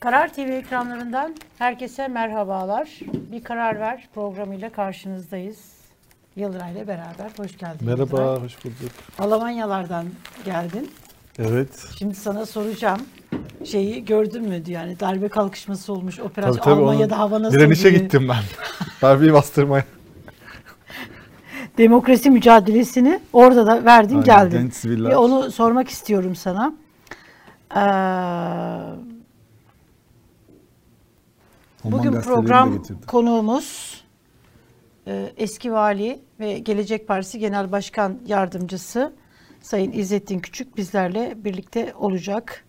Karar TV ekranlarından herkese merhabalar. Bir Karar Ver programıyla karşınızdayız. Yıldıray ile beraber. Hoş geldin Yıldıray. Merhaba, hoş bulduk. Almanyalardan geldin. Evet. Şimdi sana soracağım. Şeyi gördün mü yani darbe kalkışması olmuş operasyon Tabii, tabii, Almanya'da onun hava nasıl Direnişe diye. gittim ben. Darbeyi bastırmaya. Demokrasi mücadelesini orada da verdin Aynen, geldin. Ve onu sormak istiyorum sana. Ee, Alman Bugün program konuğumuz e, eski vali ve Gelecek Partisi Genel Başkan Yardımcısı Sayın İzzettin Küçük bizlerle birlikte olacak.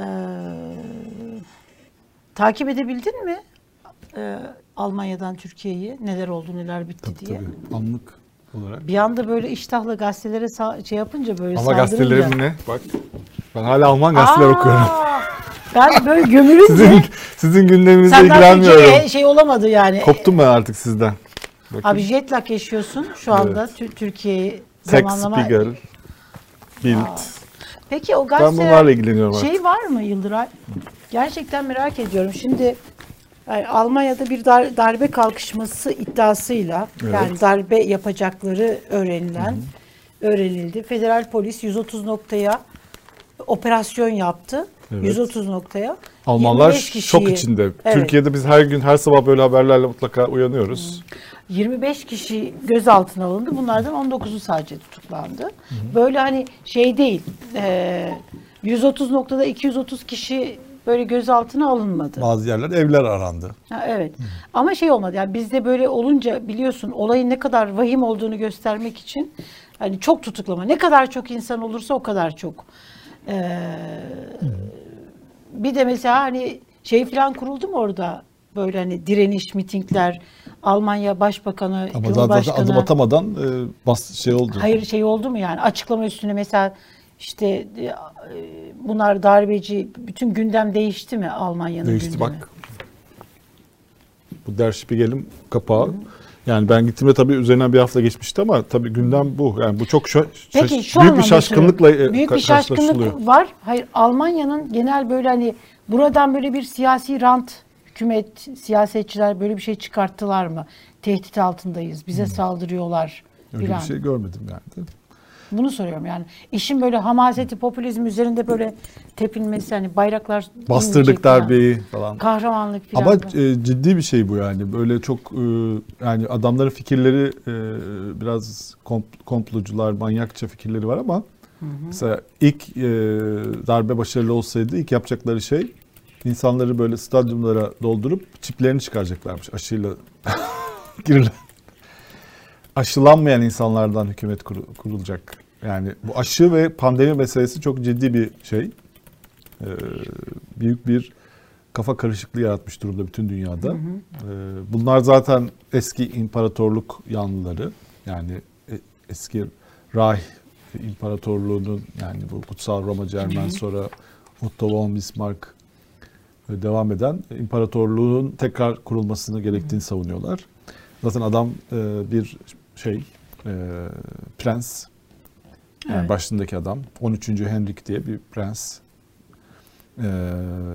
Ee, takip edebildin mi e, Almanya'dan Türkiye'yi neler oldu neler bitti Tabii diye? tabii. Anlık olarak. Bir anda böyle iştahla gazetelere sa- şey yapınca böyle Ama gazetelerim ne? Bak. Ben hala Alman gazeteler Aa, okuyorum. Ben böyle gömülünce Sizin sizin gündeminizle senden ilgilenmiyorum. Türkiye'ye şey olamadı yani. Koptum ben artık sizden. Bakın. Abi jet lag yaşıyorsun şu anda. Tü- Türkiye'yi Tek zamanlama. Spiegel, Bild. Peki o Ben gazete bunlarla ilgileniyorum şey var mı Yıldıray? Gerçekten merak ediyorum. Şimdi yani Almanya'da bir dar- darbe kalkışması iddiasıyla Evet. yani darbe yapacakları öğrenilen öğrenildi. Federal polis 130 noktaya operasyon yaptı. Evet. 130 noktaya. Almanlar 25 kişiyi- şok içinde. Evet. Türkiye'de biz her gün her sabah böyle haberlerle mutlaka uyanıyoruz. 25 kişi gözaltına alındı. Bunlardan 19'u sadece tutuklandı. Böyle hani şey değil. e, 130 noktada 230 kişi böyle gözaltına alınmadı. Bazı yerler evler arandı. Ha, evet. Ama şey olmadı. Yani bizde böyle olunca biliyorsun olayın ne kadar vahim olduğunu göstermek için hani çok tutuklama. Ne kadar çok insan olursa o kadar çok. Ee, bir de mesela hani şey falan kuruldu mu orada? Böyle hani direniş, mitingler, Almanya Başbakanı, Ama zaten Cumhurbaşkanı. adım atamadan e, bas şey oldu. Hayır şey oldu mu yani açıklama üstüne mesela işte e, bunlar darbeci bütün gündem değişti mi Almanya'nın Değişti gündemi? bak. Bu Der Spiegel'in kapağı. Yani ben gittiğimde tabii üzerinden bir hafta geçmişti ama tabii gündem bu. Yani bu çok şa- Peki şaş- şu büyük bir şaşkınlıkla e, büyük ka- bir şaşkınlık var. Hayır Almanya'nın genel böyle hani buradan böyle bir siyasi rant hükümet siyasetçiler böyle bir şey çıkarttılar mı? Tehdit altındayız. Bize saldırıyorlar Öyle bir şey görmedim yani. Bunu soruyorum yani. İşin böyle hamaseti, popülizm üzerinde böyle tepinmesi hani bayraklar Bastırdık falan. darbeyi falan. Kahramanlık filan. Ama e, ciddi bir şey bu yani. Böyle çok e, yani adamların fikirleri e, biraz komp- komplocular, manyakça fikirleri var ama mesela ilk e, darbe başarılı olsaydı ilk yapacakları şey insanları böyle stadyumlara doldurup çiplerini çıkaracaklarmış aşıyla girilen. Aşılanmayan insanlardan hükümet kuru- kurulacak. Yani bu aşı ve pandemi meselesi çok ciddi bir şey. Ee, büyük bir kafa karışıklığı yaratmış durumda bütün dünyada. Ee, bunlar zaten eski imparatorluk yanlıları. Yani e- eski Reich imparatorluğunun yani bu Kutsal Roma Cermen sonra Otto von Bismarck e, devam eden imparatorluğun tekrar kurulmasını gerektiğini savunuyorlar. Zaten adam e, bir şey e, prens yani Evet. başındaki adam 13. Henrik diye bir prens e,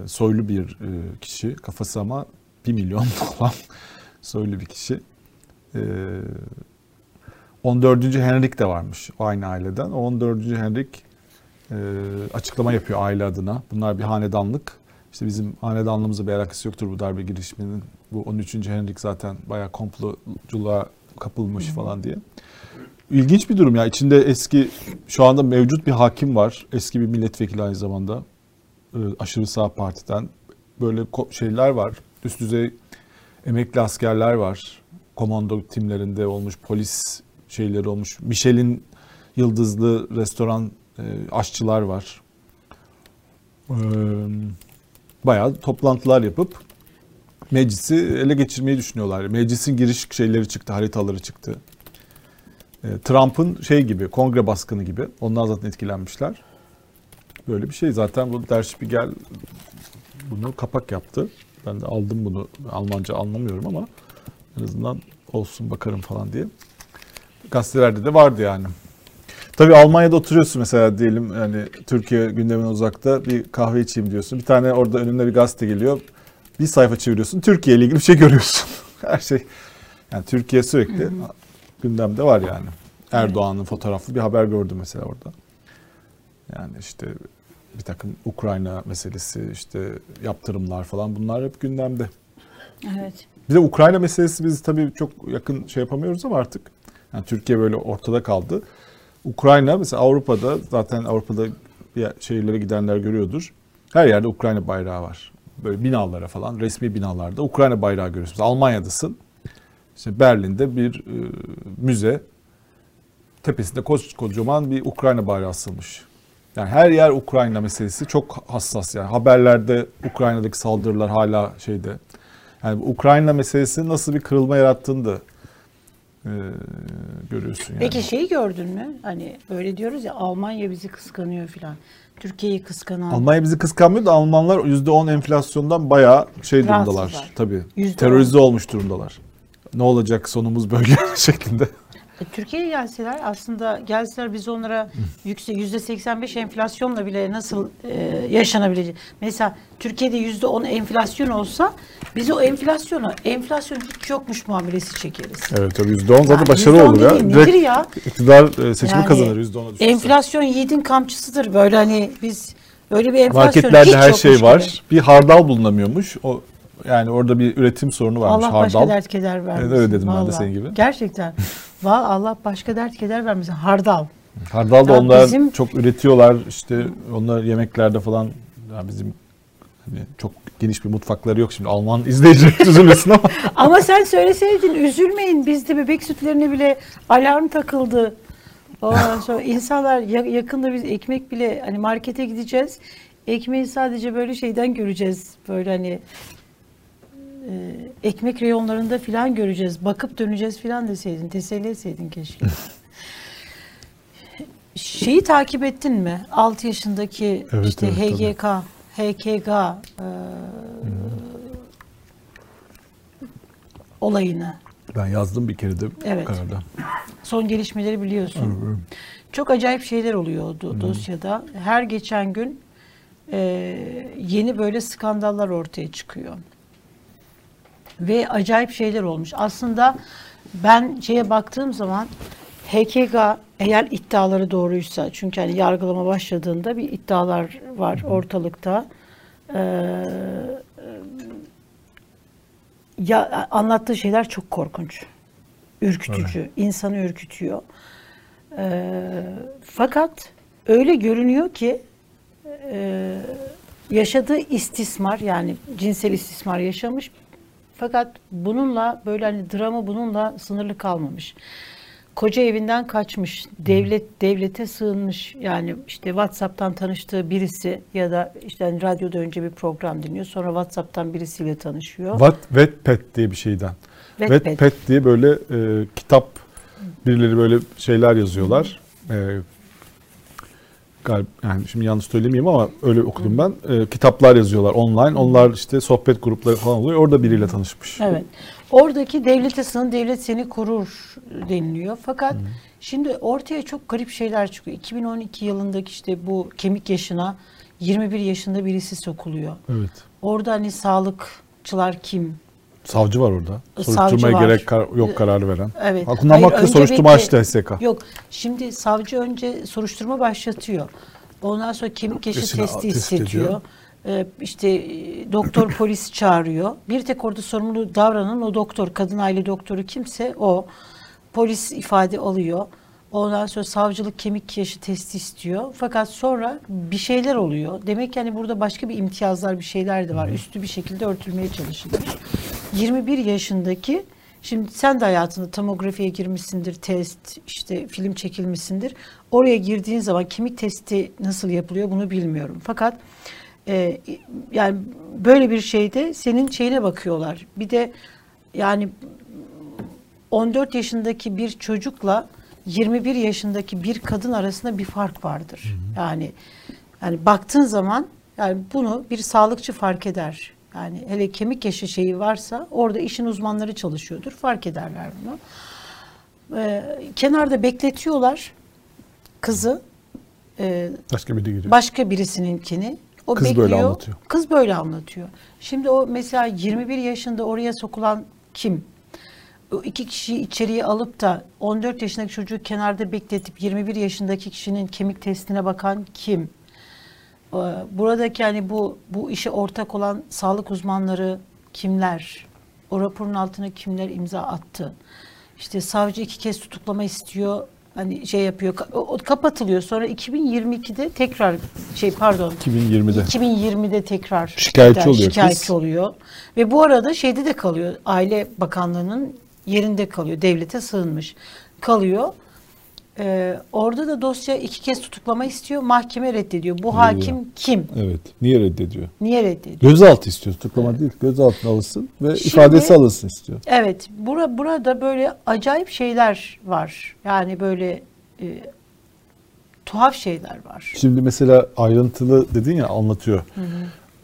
soylu bir e, kişi kafası ama 1 milyon falan soylu bir kişi. E, 14. Henrik de varmış o aynı aileden. O 14. Henrik e, açıklama yapıyor aile adına. Bunlar bir hanedanlık. İşte bizim hanedanlığımızla bir alakası yoktur bu darbe girişiminin. Bu 13. Henrik zaten bayağı komploculuğa kapılmış falan diye. İlginç bir durum ya. İçinde eski şu anda mevcut bir hakim var. Eski bir milletvekili aynı zamanda. Ee, aşırı sağ partiden. Böyle şeyler var. Üst düzey emekli askerler var. Komando timlerinde olmuş, polis şeyleri olmuş. Michelin yıldızlı restoran e, aşçılar var. Ee, bayağı toplantılar yapıp meclisi ele geçirmeyi düşünüyorlar. Meclisin giriş şeyleri çıktı, haritaları çıktı. E, Trump'ın şey gibi, kongre baskını gibi. Onlar zaten etkilenmişler. Böyle bir şey. Zaten bu Der Spiegel bunu kapak yaptı. Ben de aldım bunu. Almanca anlamıyorum ama en azından olsun bakarım falan diye. Gazetelerde de vardı yani. Tabii Almanya'da oturuyorsun mesela diyelim yani Türkiye gündemine uzakta bir kahve içeyim diyorsun. Bir tane orada önünde bir gazete geliyor. Bir sayfa çeviriyorsun. Türkiye ile ilgili bir şey görüyorsun. Her şey. Yani Türkiye sürekli gündemde var yani. Erdoğan'ın fotoğraflı bir haber gördüm mesela orada. Yani işte bir takım Ukrayna meselesi, işte yaptırımlar falan bunlar hep gündemde. Evet. Bir de Ukrayna meselesi biz tabii çok yakın şey yapamıyoruz ama artık yani Türkiye böyle ortada kaldı. Ukrayna mesela Avrupa'da zaten Avrupa'da bir şehirlere gidenler görüyordur. Her yerde Ukrayna bayrağı var. Böyle binalara falan resmi binalarda Ukrayna bayrağı görüyorsun. Mesela Almanya'dasın. İşte Berlin'de bir e, müze tepesinde kocaman bir Ukrayna bayrağı asılmış. Yani her yer Ukrayna meselesi çok hassas yani. Haberlerde Ukrayna'daki saldırılar hala şeyde. Yani Ukrayna meselesi nasıl bir kırılma yarattığını da e, görüyorsun yani. Peki şeyi gördün mü? Hani böyle diyoruz ya Almanya bizi kıskanıyor filan. Türkiye'yi kıskanan. Almanya bizi kıskanmıyor da Almanlar %10 enflasyondan bayağı şey durumdalar. Rahatsızlar. Tabii. %10. Terörize olmuş durumdalar. Ne olacak sonumuz böyle şeklinde. E, Türkiye'ye gelseler aslında gelseler biz onlara yüksek yüzde 85 enflasyonla bile nasıl e, yaşanabilecek. Mesela Türkiye'de yüzde 10 enflasyon olsa biz o enflasyonu enflasyon hiç yokmuş muamelesi çekeriz. Evet tabii %10 zaten Yani başarı %10 olur ya. Direkt nedir ya? iktidar e, seçimi Yani kazanır %10'a düşürse. Enflasyon yiğidin kamçısıdır böyle hani biz böyle bir enflasyon Marketlerde hiç her şey var. gibi. Bir hardal bulunamıyormuş. O yani orada bir üretim sorunu varmış Allah hardal. başka dert keder vermesin. Evet, öyle dedim ben de Vallahi. senin gibi. Gerçekten. Vallahi Allah başka dert keder vermesin. Hardal. Hardal da Ya onlar bizim- çok üretiyorlar. İşte onlar yemeklerde falan ya bizim hani çok geniş bir mutfakları yok şimdi Alman izleyiciler üzülmesin ama Ama sen söyleseydin üzülmeyin bizde bebek sütlerine bile alarm takıldı. Ondan sonra insanlar ya- yakında biz ekmek bile hani markete gideceğiz. Ekmeği sadece böyle şeyden göreceğiz. Böyle hani e, ekmek reyonlarında filan göreceğiz. Bakıp döneceğiz filan deseydin. Teselli etseydin keşke. Şeyi takip ettin mi? 6 yaşındaki Evet, işte evet, tabii. HGK, HKG e, olayını. ben yazdım bir kere de Evet. kararda. Son gelişmeleri biliyorsun. Çok acayip şeyler oluyor o do- dosyada. Her geçen gün e, yeni böyle skandallar ortaya çıkıyor. Ve acayip şeyler olmuş. Aslında ben şeye baktığım zaman HKG eğer iddiaları doğruysa çünkü hani yargılama başladığında bir iddialar var ortalıkta. Ee, ya anlattığı şeyler çok korkunç. Ürkütücü, insanı ürkütüyor. Ee, fakat öyle görünüyor ki e, yaşadığı istismar yani cinsel istismar yaşamış. Fakat bununla böyle hani dramı bununla sınırlı kalmamış. Koca evinden kaçmış, devlet devlete sığınmış. Yani işte WhatsApp'tan tanıştığı birisi ya da işte hani radyoda önce bir program dinliyor. Sonra WhatsApp'tan birisiyle tanışıyor. What Wattpad diye bir şeyden. Wattpad. Wattpad diye böyle e, kitap birileri böyle şeyler yazıyorlar. E, galip, yani şimdi yanlış söylemeyeyim ama öyle okudum ben. E, kitaplar yazıyorlar online. Onlar işte sohbet grupları falan oluyor. Orada biriyle tanışmış. Evet. Oradaki devlete sığın, devlet seni korur deniliyor. Fakat şimdi ortaya çok garip şeyler çıkıyor. 2012 yılındaki işte bu kemik yaşına 21 yaşında birisi sokuluyor. Evet. Orada hani sağlıkçılar kim? Savcı var orada. Soruşturmaya var. gerek kar- yok kararı veren. Evet. Baktı önce soruşturma açtı HSK. Yok. Şimdi savcı önce soruşturma başlatıyor. Ondan sonra kemik yaşı testi test istetiyor. ediyor. Ee, işte e, doktor polis çağırıyor. Bir tek orada sorumlu davranan o doktor, kadın aile doktoru kimse o. Polis ifade alıyor. Ondan sonra savcılık kemik yaşı testi istiyor. Fakat sonra bir şeyler oluyor. Demek ki hani burada başka bir imtiyazlar bir şeyler de var. Üstü bir şekilde örtülmeye çalışılmış. 21 yaşındaki Şimdi sen de hayatında tomografiye girmişsindir, test, işte film çekilmişsindir. Oraya girdiğin zaman kemik testi nasıl yapılıyor bunu bilmiyorum. Fakat e, yani böyle bir şeyde senin şeyine bakıyorlar. Bir de yani 14 yaşındaki bir çocukla 21 yaşındaki bir kadın arasında bir fark vardır. Yani yani baktığın zaman yani bunu bir sağlıkçı fark eder. Yani hele kemik yaşı şeyi varsa orada işin uzmanları çalışıyordur. Fark ederler bunu. Ee, kenarda bekletiyorlar. kızı e, Başka biri giriyor. başka birisininkini o Kız bekliyor. böyle anlatıyor. Kız böyle anlatıyor. Şimdi o mesela 21 yaşında oraya sokulan kim? O iki kişiyi içeriye alıp da 14 yaşındaki çocuğu kenarda bekletip 21 yaşındaki kişinin kemik testine bakan kim? Ee, Buradaki hani bu bu işe ortak olan sağlık uzmanları kimler? O raporun altına kimler imza attı? İşte savcı iki kez tutuklama istiyor. Hani şey yapıyor. O, kapatılıyor. Sonra 2022'de tekrar şey pardon 2020'de. 2020'de tekrar Şikayetçi tekrar oluyor şikayetçi kız. oluyor. Ve bu arada şeyde de kalıyor. Aile Bakanlığı'nın yerinde kalıyor. Devlete sığınmış. Kalıyor. Ee, orada da dosya iki kez tutuklama istiyor. Mahkeme reddediyor. Bu hakim kim? Evet. Niye reddediyor? Niye reddediyor? Gözaltı istiyor. Tutuklama değil. Gözaltına alınsın ve Şimdi- ifadesi alınsın istiyor. Evet. Bura, burada böyle acayip şeyler var. Yani böyle e, tuhaf şeyler var. Şimdi mesela ayrıntılı dedin ya anlatıyor.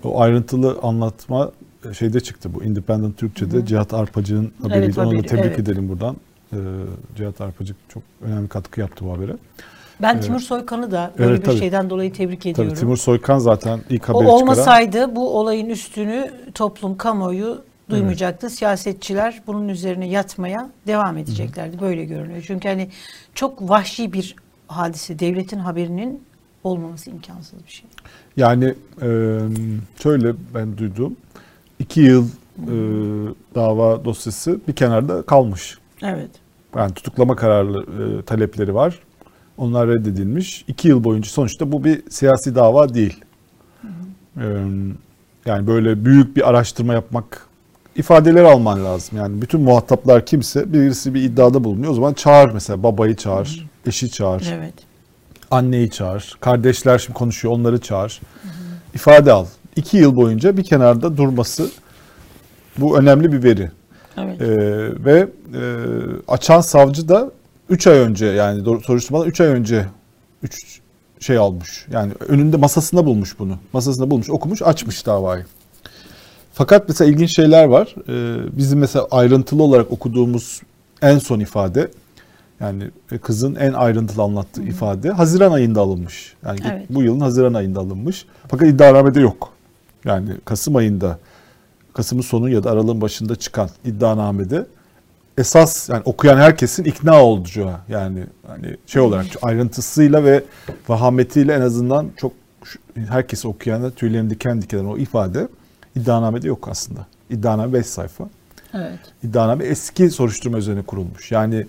O ayrıntılı anlatma şeyde çıktı bu Independent Türkçe'de Cihat Arpacık'ın haberiydi. Evet, Onu da haberi, tebrik evet. edelim buradan. Ee, Cihat Arpacık çok önemli katkı yaptı bu habere. Ben Timur Soykan'ı da böyle Evet, bir tabii. şeyden dolayı tebrik ediyorum. Tabii Timur Soykan zaten ilk O haberi çıkaran. olmasaydı bu olayın üstünü toplum, kamuoyu duymayacaktı. Siyasetçiler bunun üzerine yatmaya devam edeceklerdi. Böyle görünüyor. Çünkü hani çok vahşi bir hadise. Devletin haberinin olmaması imkansız bir şey. Yani e, şöyle ben duydum. iki yıl e, dava dosyası bir kenarda kalmış. Evet. Yani tutuklama kararlı e, talepleri var. Onlar reddedilmiş. İki yıl boyunca sonuçta bu bir siyasi dava değil. E, yani böyle büyük bir araştırma yapmak, ifadeleri alman lazım. Yani bütün muhataplar kimse birisi bir iddiada bulunuyor. O zaman çağır mesela babayı çağır, eşi çağır, Evet. anneyi çağır, kardeşler şimdi konuşuyor onları çağır. İfade al. İki yıl boyunca bir kenarda durması bu önemli bir veri. Evet. Ee, ve e, açan savcı da 3 ay önce yani soruşturmadan 3 ay önce 3 şey almış. Yani önünde masasında bulmuş bunu. Masasında bulmuş, okumuş, açmış davayı. Fakat mesela ilginç şeyler var. Ee, bizim mesela ayrıntılı olarak okuduğumuz en son ifade yani kızın en ayrıntılı anlattığı ifade Haziran ayında alınmış. Yani Evet. bu yılın Haziran ayında alınmış. Fakat iddianamede yok. Yani Kasım ayında Kasım'ın sonu ya da Aralık'ın başında çıkan iddianamede esas yani okuyan herkesin ikna olacağı yani hani şey olarak ayrıntısıyla ve vahametiyle en azından çok herkesi okuyana tüylerini diken diken o ifade iddianamede yok aslında. İddianame 5 sayfa. Evet. İddianame eski soruşturma üzerine kurulmuş. Yani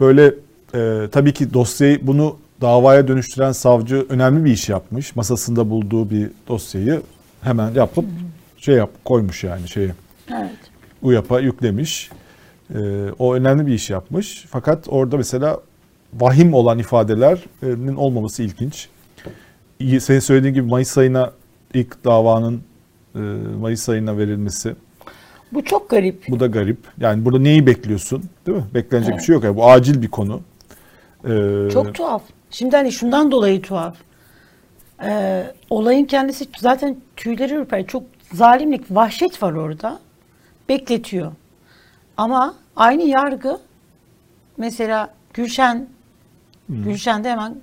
böyle e, tabii ki dosyayı bunu davaya dönüştüren savcı önemli bir iş yapmış. Masasında bulduğu bir dosyayı hemen yapıp şey yap koymuş yani şeye Evet. UYAP'a yüklemiş. Ee, o önemli bir iş yapmış. Fakat orada mesela vahim olan ifadelerinin olmaması ilginç. Senin söylediğin gibi Mayıs ayına ilk davanın e, Mayıs ayına verilmesi. Bu çok garip. Bu da garip. Yani burada neyi bekliyorsun? Değil mi? Beklenecek Evet. bir şey yok. Yani bu acil bir konu. Ee, Çok tuhaf. Şimdi hani şundan dolayı tuhaf. Ee, olayın kendisi zaten tüyleri ürper. Çok zalimlik, vahşet var orada. Bekletiyor. Ama aynı yargı mesela Gülşen Gülşen'de hemen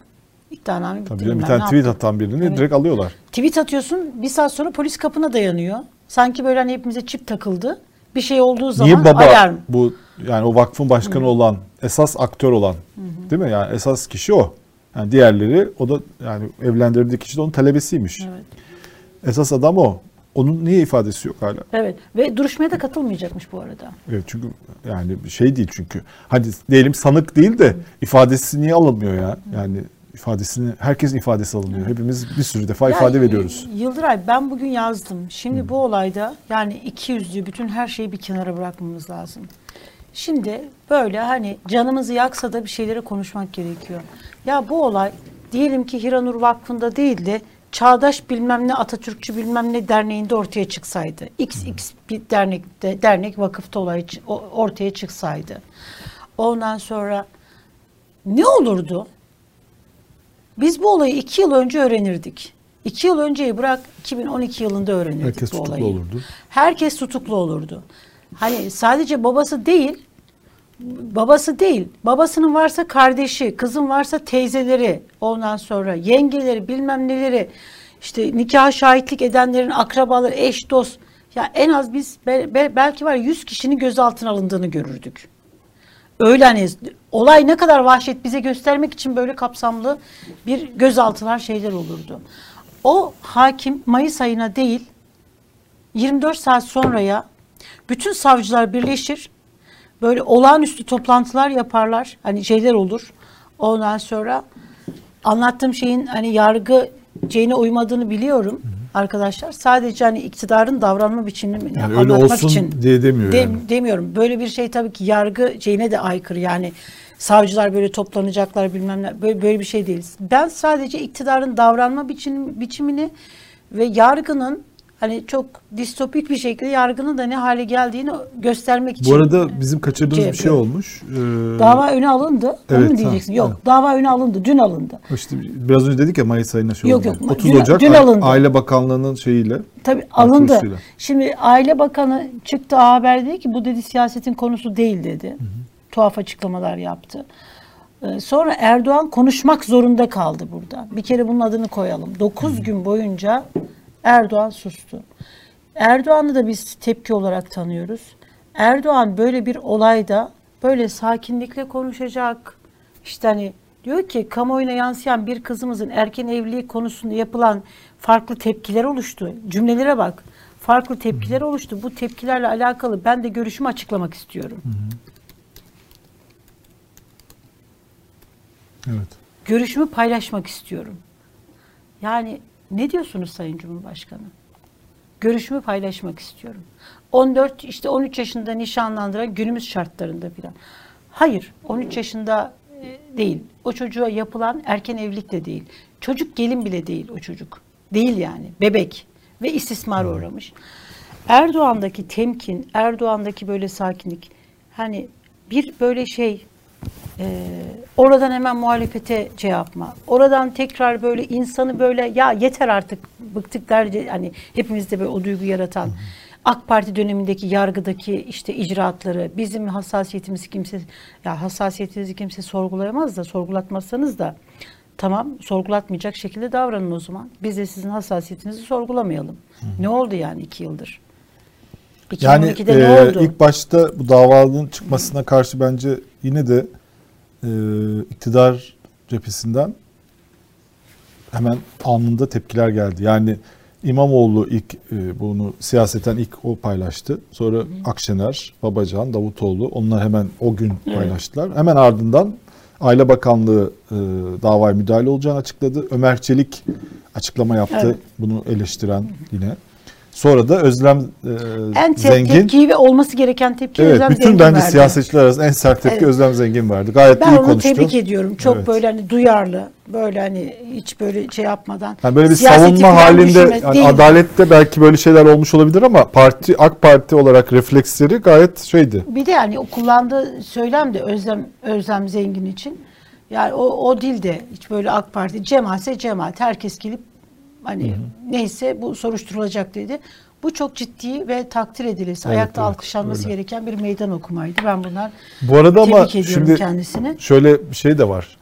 iddianame. Tabii canım, bir tane ne tweet atan birini Evet. direkt alıyorlar. Tweet atıyorsun bir saat sonra polis kapına dayanıyor. Sanki böyle hani hepimize çip takıldı. Bir şey olduğu zaman Niye baba alarm. bu yani o vakfın başkanı olan esas aktör olan değil mi? Yani esas kişi o. Yani diğerleri o da yani evlendirdiği kişi de onun talebesiymiş. Evet. Esas adam o. Onun niye ifadesi yok hala? Evet ve duruşmaya da katılmayacakmış bu arada. Evet çünkü yani bir şey değil çünkü. Hadi diyelim sanık değil de ifadesi niye alınmıyor ya? Yani ifadesini herkesin ifadesi alınıyor. Hepimiz bir sürü defa Ya, ifade veriyoruz. Yıldıray ben bugün yazdım. Şimdi bu olayda yani iki yüzlü bütün her şeyi bir kenara bırakmamız lazım. Şimdi böyle hani canımızı yaksa da bir şeylere konuşmak gerekiyor. Ya bu olay diyelim ki Hiranur Vakfı'nda değil de Çağdaş bilmem ne Atatürkçü bilmem ne derneğinde ortaya çıksaydı. XX bir dernekte, dernek vakıfta olay ortaya çıksaydı. Ondan sonra ne olurdu? Biz bu olayı iki yıl önce öğrenirdik. İki yıl önceyi bırak 2012 yılında öğrenirdik Herkes bu tutuklu olayı. olurdu. Herkes tutuklu olurdu. Hani sadece babası değil babası değil. Babasının varsa kardeşi, kızın varsa teyzeleri, ondan sonra yengeleri, bilmem neleri, işte nikah şahitlik edenlerin akrabaları, eş, dost. Ya en az biz be- be- belki var ya 100 kişinin gözaltına alındığını görürdük. Öyle hani olay ne kadar vahşet bize göstermek için böyle kapsamlı bir gözaltılar şeyler olurdu. O hakim Mayıs ayına değil 24 saat sonraya bütün savcılar birleşir. Böyle olağanüstü toplantılar yaparlar. Hani şeyler olur. Ondan sonra anlattığım şeyin hani yargı şeyine uymadığını biliyorum arkadaşlar. Sadece hani iktidarın davranma biçimini Yani öyle olsun için diye demiyor de- yani. demiyorum. Böyle bir şey tabii ki yargı şeyine de aykırı. Yani savcılar böyle toplanacaklar bilmem ne. Böyle, böyle bir şey değil. Ben sadece iktidarın davranma biçim, biçimini ve yargının hani çok distopik bir şekilde yargının da ne hale geldiğini göstermek için. Bu arada bizim kaçırdığımız şey bir şey yapıyor. olmuş. Ee, dava öne alındı. Onu Evet, mu diyeceksin? ha, Yok. evet. Dava öne alındı. Dün alındı. işte biraz önce dedik ya Mayıs ayına şey Yok, oldu. yok. 30 Dün- Ocak dün alındı. Aile Bakanlığı'nın şeyiyle. Tabii alındı. Şimdi Aile Bakanı çıktı haber dedi ki bu dedi siyasetin konusu değil dedi. Tuhaf açıklamalar yaptı. Ee, Sonra Erdoğan konuşmak zorunda kaldı burada. Bir kere bunun adını koyalım. 9 gün boyunca Erdoğan sustu. Erdoğan'ı da biz tepki olarak tanıyoruz. Erdoğan böyle bir olayda böyle sakinlikle konuşacak. İşte hani diyor ki kamuoyuna yansıyan bir kızımızın erken evliliği konusunda yapılan farklı tepkiler oluştu. Cümlelere bak. Farklı tepkiler oluştu. Bu tepkilerle alakalı ben de görüşümü açıklamak istiyorum. Evet. Görüşümü paylaşmak istiyorum. Yani ne diyorsunuz Sayın Cumhurbaşkanı? Görüşümü paylaşmak istiyorum. 14 işte 13 yaşında nişanlandıran günümüz şartlarında filan. Hayır, 13 yaşında değil. O çocuğa yapılan erken evlilik de değil. Çocuk gelin bile değil o çocuk. Değil yani. Bebek ve istismar uğramış. Erdoğan'daki temkin, Erdoğan'daki böyle sakinlik hani bir böyle şey ee, oradan hemen muhalefete şey. Oradan tekrar böyle insanı böyle ya yeter artık bıktık derce hani hepimizde böyle o duygu yaratan AK Parti dönemindeki yargıdaki işte icraatları bizim hassasiyetimizi kimse ya hassasiyetinizi kimse sorgulayamaz da sorgulatmazsanız da tamam sorgulatmayacak şekilde davranın o zaman. Biz de sizin hassasiyetinizi sorgulamayalım. Ne oldu yani iki yıldır? Yani 2012'de e, ilk başta bu davanın çıkmasına karşı bence yine de e, iktidar cephesinden hemen anında tepkiler geldi. Yani İmamoğlu ilk e, bunu siyaseten ilk o paylaştı. Sonra Akşener, Babacan, Davutoğlu onlar hemen o gün paylaştılar. Hemen ardından Aile Bakanlığı e, davaya müdahale olacağını açıkladı. Ömer Çelik açıklama yaptı. Evet. Bunu eleştiren yine. Sonra da Özlem e, en te- Zengin tepkiyi ve olması gereken tepki Evet, Özlem bütün Zengin bence verdi. siyasetçiler arasında en sert tepki Evet. Özlem Zengin verdi. Gayet Ben iyi onu konuştu. tebrik ediyorum. Çok Evet. böyle hani duyarlı, böyle hani hiç böyle şey yapmadan. Yani böyle bir siyaseti savunma halinde yani adalette belki böyle şeyler olmuş olabilir ama parti AK Parti olarak refleksleri gayet şeydi. Bir de yani o kullandığı söylem de Özlem Özlem Zengin için. Yani o, o dilde hiç böyle AK Parti cemaatse cemaat herkes gelip hani neyse bu soruşturulacak dedi. Bu çok ciddi ve takdir edilesi, Evet, ayakta evet, alkışlanması öyle. gereken bir meydan okumaydı. Ben bunlar Bu arada ama ediyorum şimdi kendisini. şöyle bir şey de var.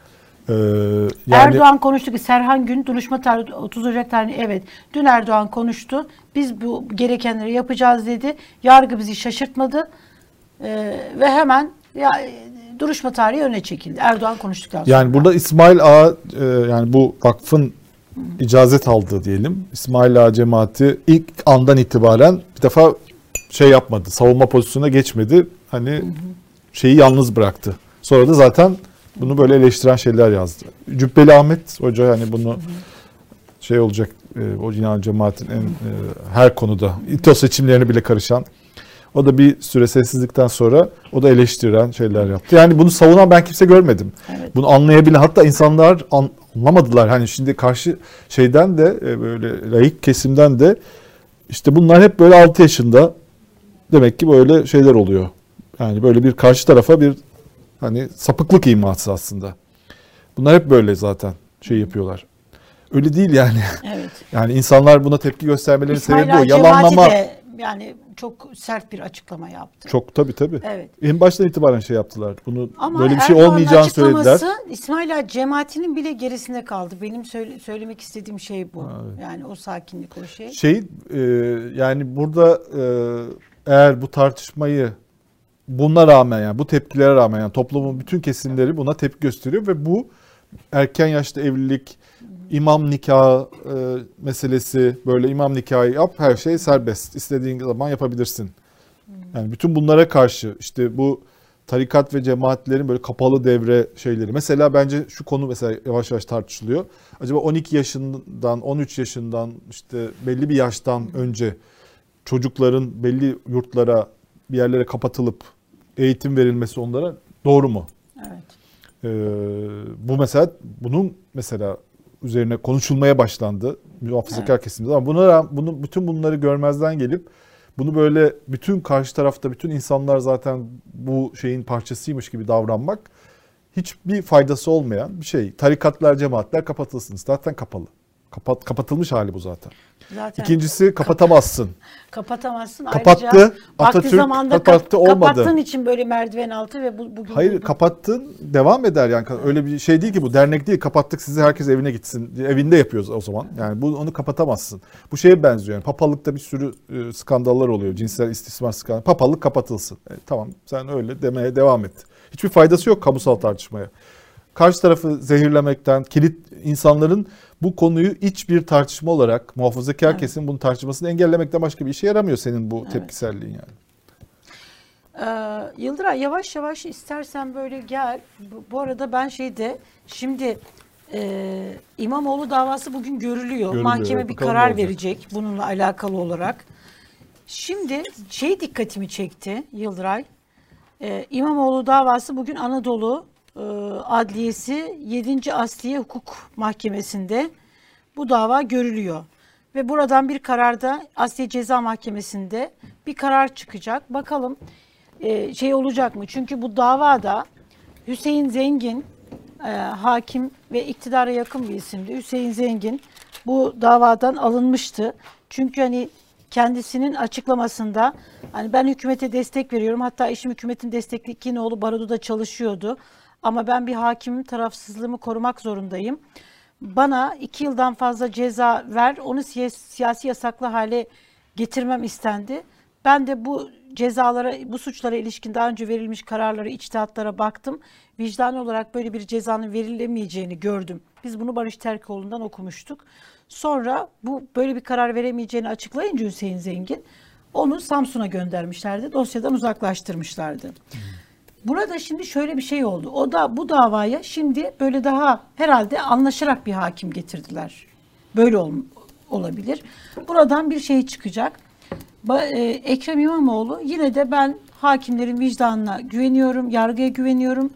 Ee, yani Erdoğan konuştu ki Serhan Gün duruşma tarihi 30 Ocak tarihi evet dün Erdoğan konuştu. Biz bu gerekenleri yapacağız dedi. Yargı bizi şaşırtmadı. Ee, ve hemen ya e, duruşma tarihi öne çekildi. Erdoğan konuştuktan sonra. Yani burada İsmail Ağa e, yani bu vakfın icazet aldığı diyelim. İsmail Ağa cemaati ilk andan itibaren bir defa şey yapmadı. Savunma pozisyonuna geçmedi. Hani şeyi yalnız bıraktı. Sonra da zaten bunu böyle eleştiren şeyler yazdı. Cübbeli Ahmet Hoca hani bunu şey olacak e, o yine cemaatin en e, her konuda İTO seçimlerine bile karışan o da bir süre sessizlikten sonra o da eleştiren şeyler yaptı. Yani bunu savunan ben kimse görmedim. Evet. Bunu anlayabilen hatta insanlar an- anlamadılar. Hani şimdi karşı şeyden de e, böyle layık kesimden de işte bunlar hep böyle 6 yaşında demek ki böyle şeyler oluyor. Yani böyle bir karşı tarafa bir hani sapıklık iması aslında. Bunlar hep böyle zaten şey yapıyorlar. Öyle değil yani. Evet. Yani insanlar buna tepki göstermelerinin İsmail sebebi. Ağa Yalanlama de Yani çok sert bir açıklama yaptı. Çok tabii tabii. Evet. En baştan itibaren şey yaptılar. Bunu Ama böyle bir şey Erdoğan'ın olmayacağını söylediler. açıklaması İsmail Ağa cemaatinin bile gerisinde kaldı. Benim söyle- söylemek istediğim şey bu. Yani o sakinlik o şey. Şey e, yani burada e, eğer bu tartışmayı buna rağmen yani bu tepkilere rağmen yani toplumun bütün kesimleri buna tepki gösteriyor ve bu erken yaşta evlilik, imam nikahı e, meselesi böyle imam nikahı yap her şey serbest. İstediğin zaman yapabilirsin. Yani bütün bunlara karşı işte bu tarikat ve cemaatlerin böyle kapalı devre şeyleri. Mesela bence şu konu mesela yavaş yavaş tartışılıyor. Acaba 12 yaşından 13 yaşından işte belli bir yaştan önce çocukların belli yurtlara bir yerlere kapatılıp eğitim verilmesi onlara doğru mu? Evet. Ee, bu mesela bunun mesela üzerine konuşulmaya başlandı muhafazakar kesimde ama buna rağmen bunu bütün bunları görmezden gelip bunu böyle bütün karşı tarafta bütün insanlar zaten bu şeyin parçasıymış gibi davranmak hiçbir faydası olmayan bir şey. Tarikatlar, cemaatler kapatılsın. Zaten kapalı. Kapat, kapatılmış hali bu zaten. Zaten İkincisi kapatamazsın. kapatamazsın. Kapattı, Ayrıca Atatürk zamanda kapattı, kap- olmadı. Kapattığın için böyle merdiven altı ve bu, bugün Hayır bu- kapattın devam eder yani. Öyle bir şey değil ki bu. Dernek değil kapattık sizi herkes evine gitsin. Evinde yapıyoruz o zaman. Yani bu onu kapatamazsın. Bu şeye benziyor yani. Papalıkta bir sürü e, skandallar oluyor. Cinsel istismar skandalı. Papalık kapatılsın. E, tamam sen öyle demeye devam et. Hiçbir faydası yok kamusal tartışmaya karşı tarafı zehirlemekten kilit insanların bu konuyu iç bir tartışma olarak muhafazakar Evet. kesim bunun tartışmasını engellemekten başka bir işe yaramıyor senin bu tepkiselliğin yani. Ee, Yıldıray yavaş yavaş istersen böyle gel. Bu, bu arada ben şeyde şimdi e, İmamoğlu davası bugün görülüyor. Görülüyor, Mahkeme evet. bir karar verecek bununla alakalı olarak. Şimdi şey dikkatimi çekti Yıldıray. Ee, İmamoğlu davası bugün Anadolu Adliyesi 7. Asliye Hukuk Mahkemesi'nde bu dava görülüyor. Ve buradan bir kararda Asliye Ceza Mahkemesi'nde bir karar çıkacak. Bakalım e, şey olacak mı? Çünkü bu davada Hüseyin Zengin e, hakim ve iktidara yakın bir isimdi. Hüseyin Zengin bu davadan alınmıştı. Çünkü hani kendisinin açıklamasında hani ben hükümete destek veriyorum. Hatta eşim hükümetin destekli oğlu Barodu'da çalışıyordu. Ama ben bir hakimim tarafsızlığımı korumak zorundayım. Bana iki yıldan fazla ceza ver, onu siya- siyasi yasaklı hale getirmem istendi. Ben de bu cezalara, bu suçlara ilişkin daha önce verilmiş kararlara, içtihatlara baktım. Vicdani olarak böyle bir cezanın verilemeyeceğini gördüm. Biz bunu Barış Terkoğlu'ndan okumuştuk. Sonra bu böyle bir karar veremeyeceğini açıklayınca Hüseyin Zengin onu Samsun'a göndermişlerdi. Dosyadan uzaklaştırmışlardı. Burada şimdi şöyle bir şey oldu. O da bu davaya şimdi böyle daha herhalde anlaşarak bir hakim getirdiler. Böyle ol- olabilir. Buradan bir şey çıkacak. E, Ekrem İmamoğlu yine de ben hakimlerin vicdanına güveniyorum, yargıya güveniyorum.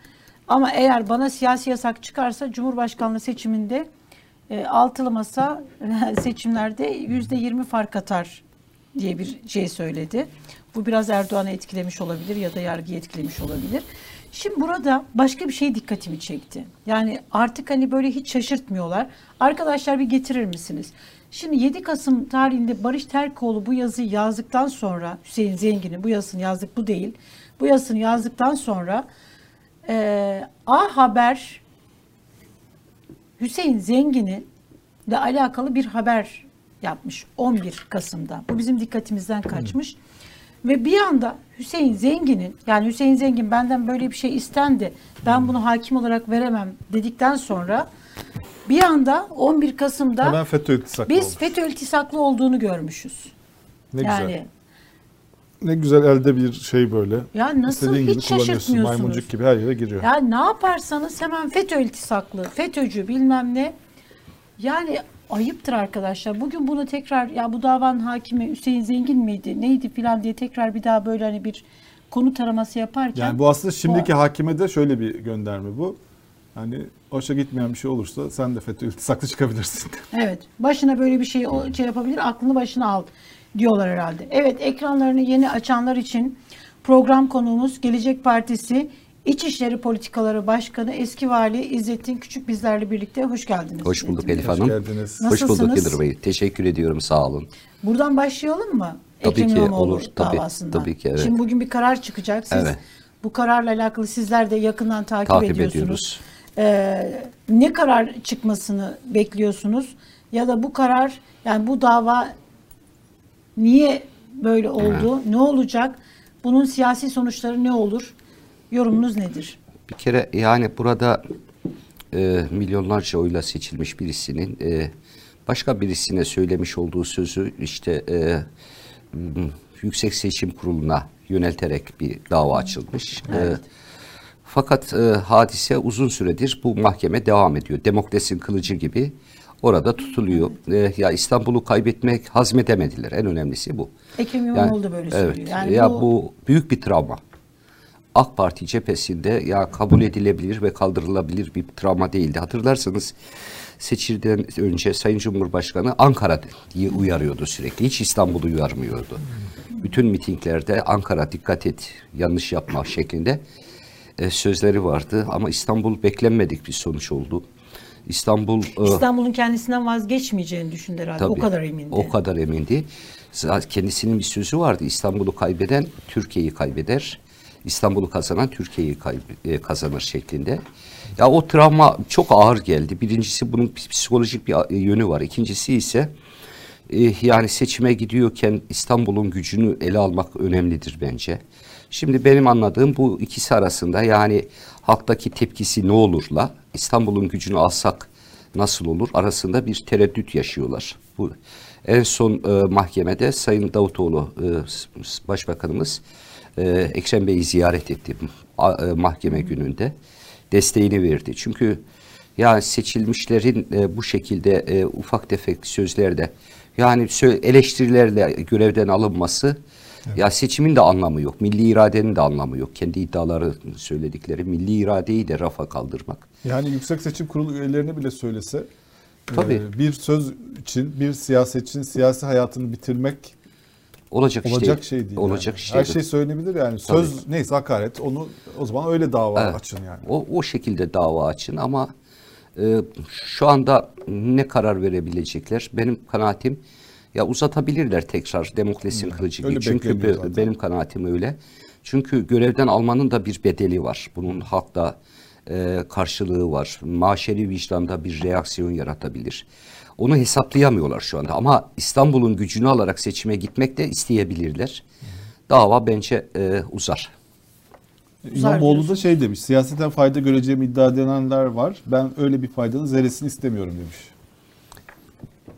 Ama eğer bana siyasi yasak çıkarsa Cumhurbaşkanlığı seçiminde e, altılı masa seçimlerde yüzde yirmi fark atar diye bir şey söyledi. Bu biraz Erdoğan'ı etkilemiş olabilir ya da yargıyı etkilemiş olabilir. Şimdi burada başka bir şey dikkatimi çekti. Yani artık hani böyle hiç şaşırtmıyorlar. Arkadaşlar bir getirir misiniz? Şimdi 7 Kasım tarihinde Barış Terkoğlu bu yazıyı yazdıktan sonra Hüseyin Zengin'in bu yazısını yazdık bu değil. Bu yazısını yazdıktan sonra eee A Haber Hüseyin Zengin'in ile alakalı bir haber yapmış 11 Kasım'da. Bu bizim dikkatimizden kaçmış. Ve bir anda Hüseyin Zengin'in yani Hüseyin Zengin benden böyle bir şey istendi. Ben bunu hakim olarak veremem dedikten sonra bir anda 11 Kasım'da Hemen FETÖ iltisaklı biz olmuş. FETÖ iltisaklı olduğunu görmüşüz. Ne yani güzel. Ne güzel elde bir şey böyle. Ya nasıl İstediğin gibi hiç kullanıyorsun. Maymuncuk gibi her yere giriyor. Ya ne yaparsanız hemen FETÖ iltisaklı, FETÖ'cü bilmem ne. Yani ayıptır arkadaşlar. Bugün bunu tekrar ya bu davanın hakimi Hüseyin Zengin miydi, neydi filan diye tekrar bir daha böyle hani bir konu taraması yaparken Yani bu aslında şimdiki hakime de şöyle bir gönderme bu. Hani hoşa gitmeyen bir şey olursa sen de FETÖ iltisaklı çıkabilirsin. Evet. Başına böyle bir şey, o- şey yapabilir. Aklını başına al diyorlar herhalde. Evet. Ekranlarını yeni açanlar için program konuğumuz Gelecek Partisi İçişleri Politikaları Başkanı eski vali İzzettin Küçük bizlerle birlikte. Hoş geldiniz. Hoş bulduk. Elif Hoş Hanım. geldiniz. Hoş bulduk Nasılsınız? Yıldır Bey. Teşekkür ediyorum. Sağ olun. Buradan başlayalım mı? Tabii Ekrem ki İmamoğlu olur, tabii, davasından. tabii ki, evet. Şimdi bugün bir karar çıkacak. Siz Evet. bu kararla alakalı sizler de yakından takip, Takip ediyorsunuz. ediyoruz. Ee, ne karar çıkmasını bekliyorsunuz? Ya da bu karar yani bu dava niye böyle oldu? Ne olacak? Bunun siyasi sonuçları ne olur? Yorumunuz nedir? Bir kere yani burada e, milyonlarca oyla seçilmiş birisinin e, başka birisine söylemiş olduğu sözü işte e, Yüksek Seçim Kurulu'na yönelterek bir dava açılmış. E, fakat e, hadise uzun süredir bu mahkeme devam ediyor. Demokrasinin kılıcı gibi orada tutuluyor. E, ya İstanbul'u kaybetmek hazmedemediler. En önemlisi bu. Ekrem İmamoğlu da böyle söylüyor. Evet. Yani ya bu- bu büyük bir travma. AK Parti cephesinde ya kabul edilebilir ve kaldırılabilir bir travma değildi. Hatırlarsanız seçilden önce Sayın Cumhurbaşkanı Ankara diye uyarıyordu sürekli. Hiç İstanbul'u uyarmıyordu. Bütün mitinglerde Ankara dikkat et yanlış yapma şeklinde e, sözleri vardı. Ama İstanbul beklenmedik bir sonuç oldu. İstanbul e, İstanbul'un kendisinden vazgeçmeyeceğini düşündü herhalde. o Tabii, kadar emindi. O kadar emindi. Kendisinin bir sözü vardı. İstanbul'u kaybeden Türkiye'yi kaybeder. İstanbul'u kazanan Türkiye'yi e, kazanır şeklinde. Ya o travma çok ağır geldi. Birincisi bunun psikolojik bir e, yönü var. İkincisi ise e, yani seçime gidiyorken İstanbul'un gücünü ele almak önemlidir bence. Şimdi benim anladığım bu ikisi arasında yani halktaki tepkisi ne olurla İstanbul'un gücünü alsak nasıl olur arasında bir tereddüt yaşıyorlar. Bu en son e, mahkemede Sayın Davutoğlu e, Başbakanımız e, Ekrem Bey'i ziyaret etti a- e, mahkeme gününde desteğini verdi. Çünkü yani seçilmişlerin e, bu şekilde e, ufak tefek sözlerde yani eleştirilerle görevden alınması ya seçimin de anlamı yok. Milli iradenin de anlamı yok. Kendi iddiaları söyledikleri milli iradeyi de rafa kaldırmak. Yani Yüksek Seçim Kurulu üyelerine bile söylese Tabii. e, bir söz için bir siyasetçinin siyasi hayatını bitirmek Olacak, olacak değil. şey değil. Olacak yani. iş Her şey söylenebilir yani. Söz neyse hakaret onu o zaman öyle dava Evet. açın yani. O, o şekilde dava açın ama e, şu anda ne karar verebilecekler? Benim kanaatim ya uzatabilirler tekrar demokrasinin kılıcı öyle gibi. Çünkü be- zaten. benim kanaatim öyle. Çünkü görevden almanın da bir bedeli var. Bunun halkta e, karşılığı var. Maşeri vicdanda bir reaksiyon yaratabilir. Onu hesaplayamıyorlar şu anda ama İstanbul'un gücünü alarak seçime gitmek de isteyebilirler. Dava bence e, uzar. İmamoğlu da şey demiş. Siyaseten fayda göreceğimi iddia edenler var. Ben öyle bir faydanın zerresini istemiyorum demiş.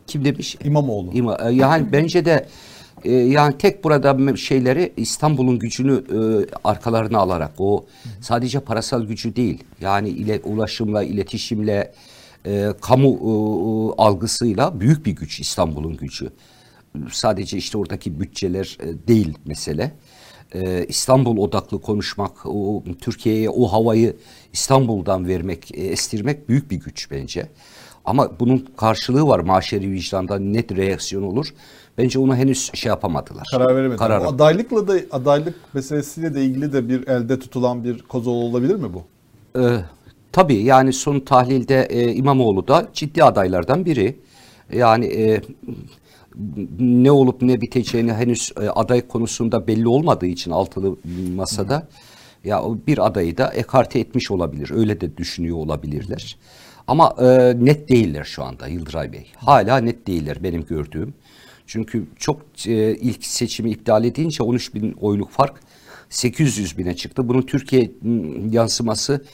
Kim demiş? İmamoğlu. İma- e, yani bence de e, yani tek burada şeyleri İstanbul'un gücünü e, arkalarına alarak o sadece parasal gücü değil yani ile ulaşımla iletişimle e, kamu e, algısıyla büyük bir güç İstanbul'un gücü. Sadece işte oradaki bütçeler e, değil mesele. E, İstanbul odaklı konuşmak, o Türkiye'ye o havayı İstanbul'dan vermek, e, estirmek büyük bir güç bence. Ama bunun karşılığı var maşeri vicdanda net reaksiyon olur. Bence onu henüz şey yapamadılar. Karar veremedi. Karar- adaylıkla da adaylık meselesiyle de ilgili de bir elde tutulan bir koz olabilir mi bu? Ee, tabii yani son tahlilde e, İmamoğlu da ciddi adaylardan biri. Yani e, ne olup ne biteceğini henüz e, aday konusunda belli olmadığı için altılı masada ya o bir adayı da ekarte etmiş olabilir. Öyle de düşünüyor olabilirler. Ama e, net değiller şu anda Yıldıray Bey. Hala net değiller benim gördüğüm. Çünkü çok e, ilk seçimi iptal edince 13 bin oyluk fark 800 bine çıktı. Bunun Türkiye m, yansıması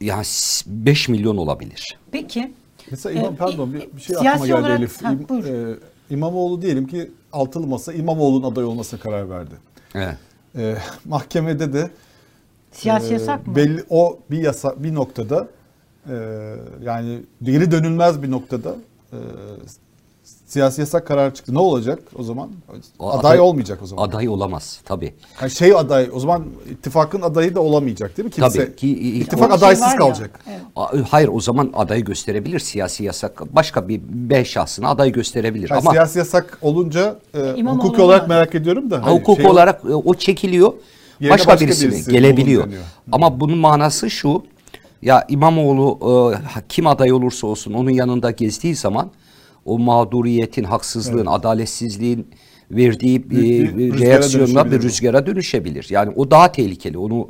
yani 5 milyon olabilir. Peki. Mesela İmam Ee, pardon bir, bir şey aklıma geldi olarak- Elif. Ha, İm- e, İmamoğlu diyelim ki altılı masa İmamoğlu'nun aday olmasına karar verdi. Evet. E, mahkemede de Siyasi e, yasak mı? Belli o bir yasa bir noktada e, yani geri dönülmez bir noktada e, siyasi yasak kararı çıktı. Ne olacak o zaman? O aday, olmayacak o zaman. Aday olamaz tabii. Yani şey aday o zaman ittifakın adayı da olamayacak değil mi? Kimse, Tabii ki- ittifak o- adaysız Şey ya, kalacak. evet. Hayır o zaman adayı gösterebilir siyasi yasak. Başka bir B şahsına aday gösterebilir. Yani Ama siyasi yasak olunca e, hukuki olarak merak ediyorum da. Ha, hani hukuk şey- olarak e, o çekiliyor. Başka, başka birisi, birisi gelebiliyor. bulunduruyor. Ama bunun manası şu. Ya İmamoğlu e, kim aday olursa olsun onun yanında gezdiği zaman o mağduriyetin, haksızlığın, adaletsizliğin verdiği bir e, rüzgara reaksiyonla bir rüzgara dönüşebilir. Yani o daha tehlikeli. Onu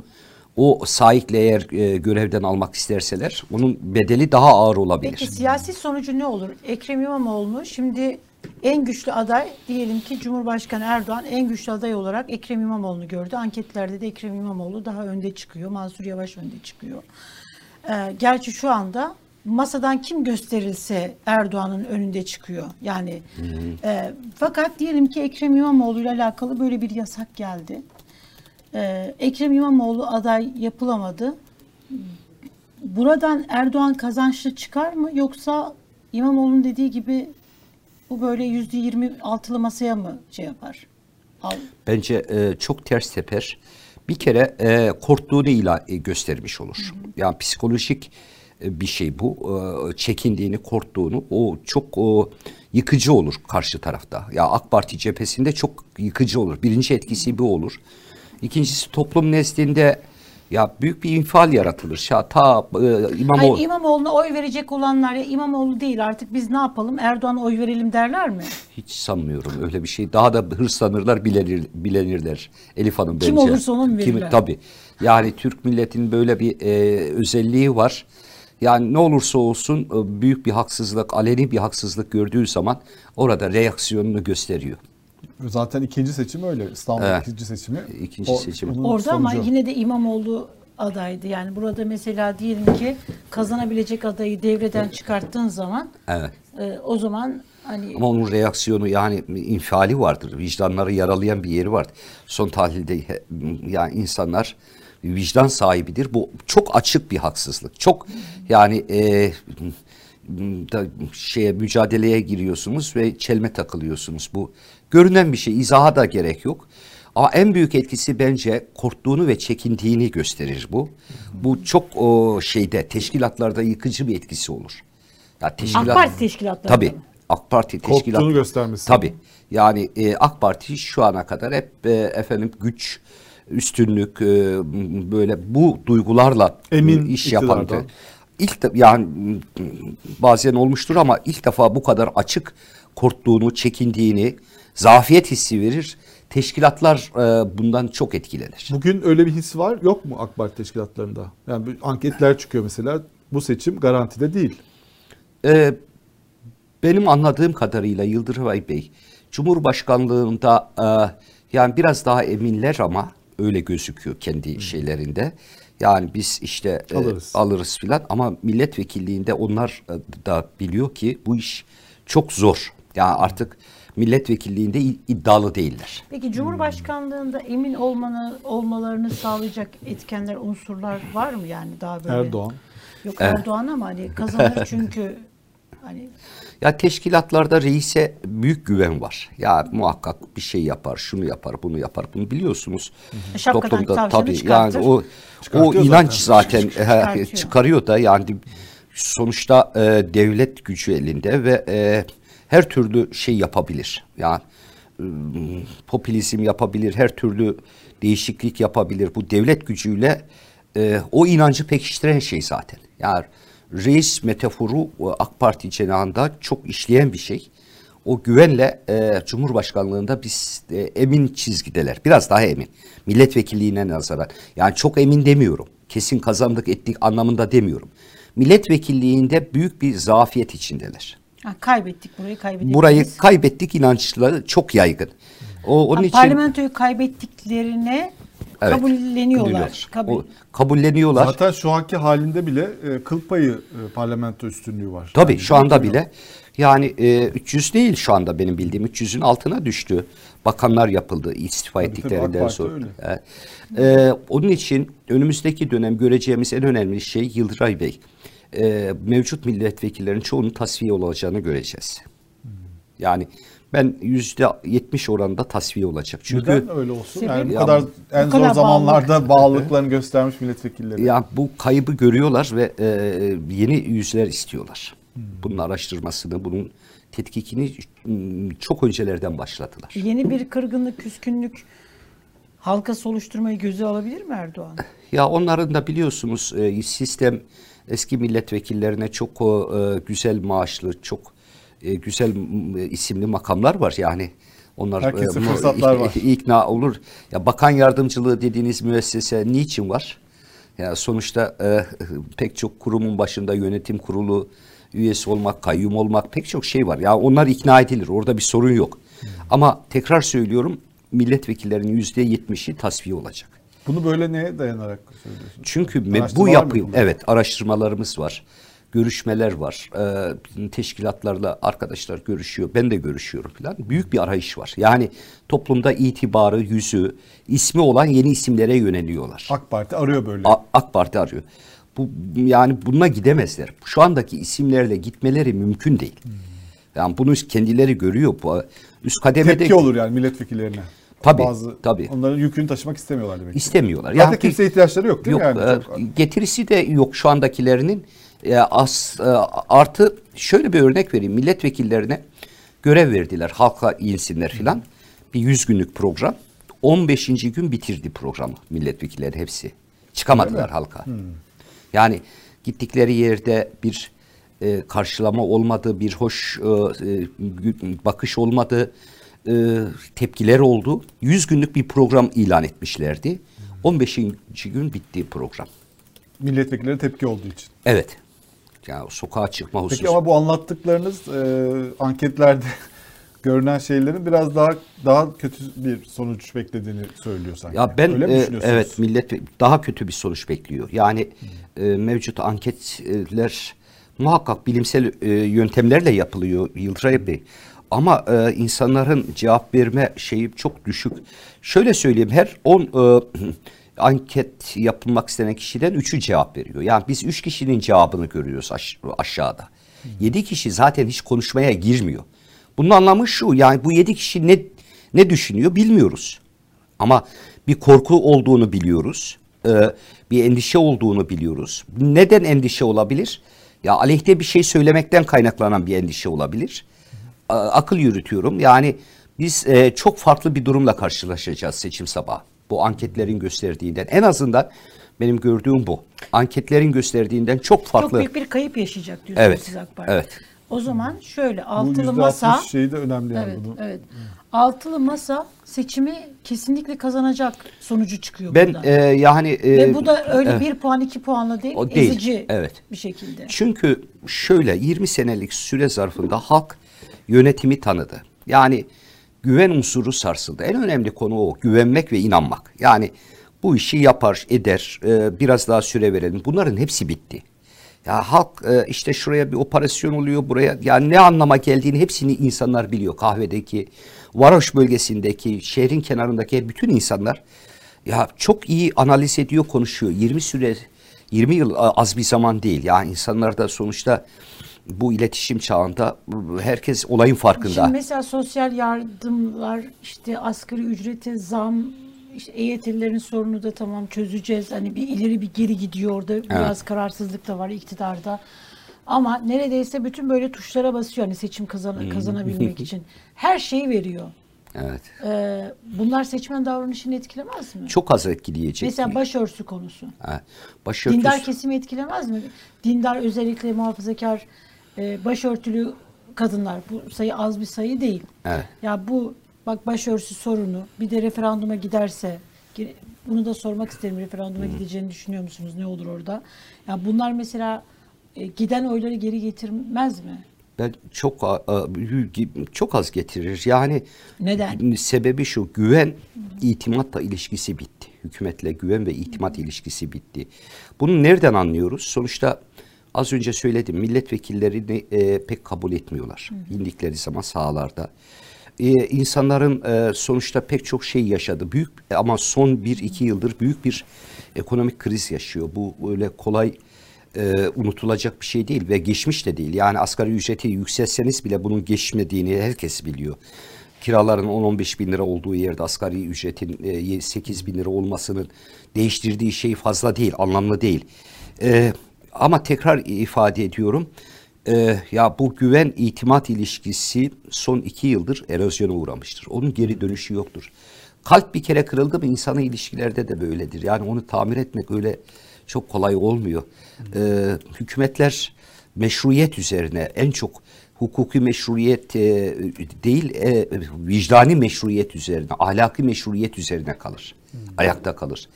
o sahikle eğer e, görevden almak isterseler onun bedeli daha ağır olabilir. Peki siyasi sonucu ne olur? Ekrem İmamoğlu şimdi en güçlü aday diyelim ki Cumhurbaşkanı Erdoğan en güçlü aday olarak Ekrem İmamoğlu'nu gördü. Anketlerde de Ekrem İmamoğlu daha önde çıkıyor. Mansur Yavaş önde çıkıyor. Ee, gerçi şu anda masadan kim gösterilse Erdoğan'ın önünde çıkıyor. Yani e, fakat diyelim ki Ekrem İmamoğlu ile alakalı böyle bir yasak geldi. Ee, Ekrem İmamoğlu aday yapılamadı. Buradan Erdoğan kazançlı çıkar mı yoksa İmamoğlu'nun dediği gibi bu böyle yüzde yirmi altılı masaya mı şey yapar? Al. Bence e, çok ters teper. Bir kere e, korktuğunu ila e, göstermiş olur. Yani psikolojik e, bir şey bu. E, çekindiğini, korktuğunu o çok o, yıkıcı olur karşı tarafta. Ya AK Parti cephesinde çok yıkıcı olur. Birinci etkisi bu olur. İkincisi toplum nezdinde ya büyük bir infial yaratılır. Ya ta e, İmamoğlu Hayır, İmamoğlu'na oy verecek olanlar ya İmamoğlu değil artık biz ne yapalım Erdoğan'a oy verelim derler mi? hiç sanmıyorum öyle bir şey. Daha da hırslanırlar, bilenir, bilenirler. Elif Hanım Kim bence. olursa ona mı Kim- verirler? Tabii. Yani Türk milletinin böyle bir e, özelliği var. Yani ne olursa olsun e, büyük bir haksızlık, aleni bir haksızlık gördüğü zaman orada reaksiyonunu gösteriyor. Zaten ikinci seçim öyle. İstanbul Evet. ikinci seçimi. İkinci seçimi. onun Orada ama sonucu. yine de İmamoğlu adaydı. Yani burada mesela diyelim ki kazanabilecek adayı devreden çıkarttığın zaman Evet. e, o zaman hani Ama onun reaksiyonu yani infiali vardır. Vicdanları yaralayan bir yeri vardır. Son tahlilde yani insanlar vicdan sahibidir. Bu çok açık bir haksızlık. Çok yani e, da şeye mücadeleye giriyorsunuz ve çelme takılıyorsunuz. Bu görünen bir şey. İzaha da gerek yok. Ama en büyük etkisi bence korktuğunu ve çekindiğini gösterir bu. Bu çok o şeyde teşkilatlarda yıkıcı bir etkisi olur. Ya teşkilat, AK Parti teşkilatlarında Tabii. AK Parti Korktuğunu teşkilat göstermesi. Tabii. Yani e, AK Parti şu ana kadar hep e, efendim güç, üstünlük e, böyle bu duygularla Emin iş yapan. iktidardan. İlk de, yani bazen olmuştur ama ilk defa bu kadar açık korktuğunu, çekindiğini, zafiyet hissi verir. Teşkilatlar e, bundan çok etkilenir. Bugün öyle bir his var yok mu AK Parti teşkilatlarında? Yani anketler çıkıyor mesela. Bu seçim garantide değil. Ee, benim anladığım kadarıyla Yıldırım Bey Cumhurbaşkanlığında e, yani biraz daha eminler ama öyle gözüküyor kendi şeylerinde. Yani biz işte e, Alırız. alırız filan ama milletvekilliğinde onlar e, da biliyor ki bu iş çok zor. Yani artık milletvekilliğinde iddialı değiller. Peki Cumhurbaşkanlığında emin olmanı olmalarını sağlayacak etkenler, unsurlar var mı yani daha böyle? Erdoğan. Yok Erdoğan ama hani kazanır çünkü hani Ya teşkilatlarda reise büyük güven var. Ya muhakkak bir şey yapar, şunu yapar, bunu yapar. Bunu biliyorsunuz. Şapkadan tavşanı tabii çıkartır. yani o o inanç zaten. zaten, Çıkartıyor. çıkarıyor da yani sonuçta e, devlet gücü elinde ve e, her türlü şey yapabilir. Yani e, popülizm yapabilir, her türlü değişiklik yapabilir. Bu devlet gücüyle e, o inancı pekiştiren şey zaten. Yani reis metaforu e, AK Parti cenahında çok işleyen bir şey. O güvenle e, Cumhurbaşkanlığında biz e, emin çizgideler. Biraz daha emin. Milletvekilliğine nazaran. Yani çok emin demiyorum. Kesin kazandık ettik anlamında demiyorum. Milletvekilliğinde büyük bir zafiyet içindeler. ha, kaybettik burayı kaybettik. Burayı kaybettik inançları çok yaygın. O onun için parlamentoyu kaybettiklerine Evet, kabulleniyorlar. Kabul. O, kabulleniyorlar. Zaten şu anki halinde bile e, kıl payı e, parlamento üstünlüğü var. Tabii Yani şu anda bile yani e, 300 değil şu anda benim bildiğim 300'ün altına düştü. Bakanlar yapıldı istifa Tabii, ettiklerinden sonra. öyle. Evet. E, onun için önümüzdeki dönem göreceğimiz en önemli şey Yıldıray Bey. E, mevcut milletvekillerinin çoğunun tasfiye olacağını göreceğiz. Hmm. Yani ben yüzde yetmiş oranında tasfiye olacak. Çünkü Neden öyle olsun? Yani bu Ya kadar bu en kadar zor zamanlarda bağlılıklarını göstermiş milletvekilleri. Ya bu kaybı görüyorlar ve e, yeni yüzler istiyorlar. Bunun araştırmasını, bunun tetkikini m, çok öncelerden başladılar. Yeni bir kırgınlık, küskünlük halkası oluşturmayı göze alabilir mi Erdoğan? Ya onların da biliyorsunuz e, sistem eski milletvekillerine çok e, güzel maaşlı, çok e, güzel m, isimli makamlar var. Yani Onlar Herkese e, fırsatlar var. ikna olur. Ya bakan yardımcılığı dediğiniz müessese niçin var? Ya sonuçta e, pek çok kurumun başında yönetim kurulu üyesi olmak, kayyum olmak pek çok şey var. Ya onlar ikna edilir. Orada bir sorun yok. Ama tekrar söylüyorum milletvekillerinin yüzde yetmişi tasfiye olacak. Bunu böyle neye dayanarak söylüyorsun? Çünkü bu Araştırmalar mı yapı yapılıyor? evet araştırmalarımız var. Görüşmeler var. Ee, teşkilatlarla arkadaşlar görüşüyor. Ben de görüşüyorum falan. Büyük bir arayış var. Yani toplumda itibarı, yüzü, ismi olan yeni isimlere yöneliyorlar. AK Parti arıyor böyle. A- AK Parti arıyor. Bu yani bununla gidemezler. Şu andaki isimlerle gitmeleri mümkün değil. Yani bunu kendileri görüyor. Bu üst kademede Tepki olur yani milletvekillerine. Tabii, Bazı, tabii. Onların yükünü taşımak istemiyorlar demek. istemiyorlar. Zaten Yani- kimseye ihtiyaçları yok değil Yok, mi? Yani e, Çok- getirisi de yok şu andakilerinin. E, as, e, artı şöyle bir örnek vereyim. Milletvekillerine görev verdiler. Halka insinler filan. Bir 100 günlük program. 15. gün bitirdi programı milletvekilleri hepsi. Çıkamadılar halka. Yani gittikleri yerde bir e, karşılama olmadı, bir hoş e, e, bakış olmadı, e, tepkiler oldu. 100 günlük bir program ilan etmişlerdi. 15. gün bitti program. milletvekilleri tepki olduğu için. Evet. Yani sokağa çıkma hususu. Peki ama bu anlattıklarınız e, anketlerde görünen şeylerin biraz daha daha kötü bir sonuç beklediğini söylüyor sanki. Ya ben Öyle mi e, evet millet daha kötü bir sonuç bekliyor. Yani e, mevcut anketler muhakkak bilimsel e, yöntemlerle yapılıyor Yıldıray Bey. Ama e, insanların cevap verme şeyi çok düşük. Şöyle söyleyeyim her 10 e, anket yapılmak istenen kişiden 3'ü cevap veriyor. Yani biz 3 kişinin cevabını görüyoruz aş- aşağıda. 7 kişi zaten hiç konuşmaya girmiyor. Bunun anlamı şu yani bu 7 kişi ne ne düşünüyor bilmiyoruz. Ama bir korku olduğunu biliyoruz. Ee, bir endişe olduğunu biliyoruz. Neden endişe olabilir? Ya aleyhte bir şey söylemekten kaynaklanan bir endişe olabilir. A- akıl yürütüyorum. Yani biz e, çok farklı bir durumla karşılaşacağız seçim sabahı. Bu anketlerin gösterdiğinden. En azından benim gördüğüm bu. Anketlerin gösterdiğinden çok farklı. Çok büyük bir kayıp yaşayacak diyorsunuz Evet, siz AK Parti. evet. O zaman şöyle bu altılı %60 masa şeyi de önemli yani evet, bunu. evet. Altılı masa seçimi kesinlikle kazanacak sonucu çıkıyor Ben buradan. e, yani e, Ve bu da öyle evet. bir puan iki puanla değil, O değil, ezici evet. bir şekilde. Çünkü şöyle 20 senelik süre zarfında halk yönetimi tanıdı. Yani güven unsuru sarsıldı. En önemli konu o. Güvenmek ve inanmak. Yani bu işi yapar, eder, e, biraz daha süre verelim. Bunların hepsi bitti. Ya halk e, işte şuraya bir operasyon oluyor buraya. Yani ne anlama geldiğini hepsini insanlar biliyor. Kahvedeki, varoş bölgesindeki, şehrin kenarındaki bütün insanlar ya çok iyi analiz ediyor, konuşuyor. 20 süre 20 yıl az bir zaman değil. Yani insanlar da sonuçta bu iletişim çağında herkes olayın farkında. Şimdi mesela sosyal yardımlar, işte asgari ücrete zam, işte EYT'lilerin sorunu da tamam çözeceğiz. Hani bir ileri bir geri gidiyor orada. Biraz kararsızlık da var iktidarda. Ama neredeyse bütün böyle tuşlara basıyor hani seçim kazan kazanabilmek için. Her şeyi veriyor. Evet. Ee, bunlar seçmen davranışını etkilemez mi? Çok az etkileyecek. Mesela başörtüsü konusu. Ha, başörtüsü- Dindar kesimi etkilemez mi? Dindar özellikle muhafazakar e, başörtülü kadınlar. Bu sayı az bir sayı değil. Evet. Ya bu bak başörtüsü sorunu bir de referanduma giderse gi- bunu da sormak isterim. Referanduma gideceğini düşünüyor musunuz? Ne olur orada? Ya bunlar mesela e, giden oyları geri getirmez mi? Ben çok çok az getirir. Yani Neden? sebebi şu güven itimatla ilişkisi bitti. Hükümetle güven ve itimat ilişkisi bitti. Bunu nereden anlıyoruz? Sonuçta az önce söyledim milletvekillerini e, pek kabul etmiyorlar. İndikleri zaman sahalarda. E, insanların e, sonuçta pek çok şey yaşadı. Büyük ama son bir iki yıldır büyük bir ekonomik kriz yaşıyor. Bu öyle kolay e, unutulacak bir şey değil ve geçmiş de değil. Yani asgari ücreti yükselseniz bile bunun geçmediğini herkes biliyor. Kiraların 10-15 bin lira olduğu yerde asgari ücretin e, 8 bin lira olmasının değiştirdiği şey fazla değil, anlamlı değil. E, ama tekrar ifade ediyorum. e, ya bu güven itimat ilişkisi son iki yıldır erozyona uğramıştır. Onun geri dönüşü yoktur. Kalp bir kere kırıldı mı insanı ilişkilerde de böyledir. Yani onu tamir etmek öyle çok kolay olmuyor. Ee, hükümetler meşruiyet üzerine en çok hukuki meşruiyet e, değil e, vicdani meşruiyet üzerine, ahlaki meşruiyet üzerine kalır. Ayakta kalır.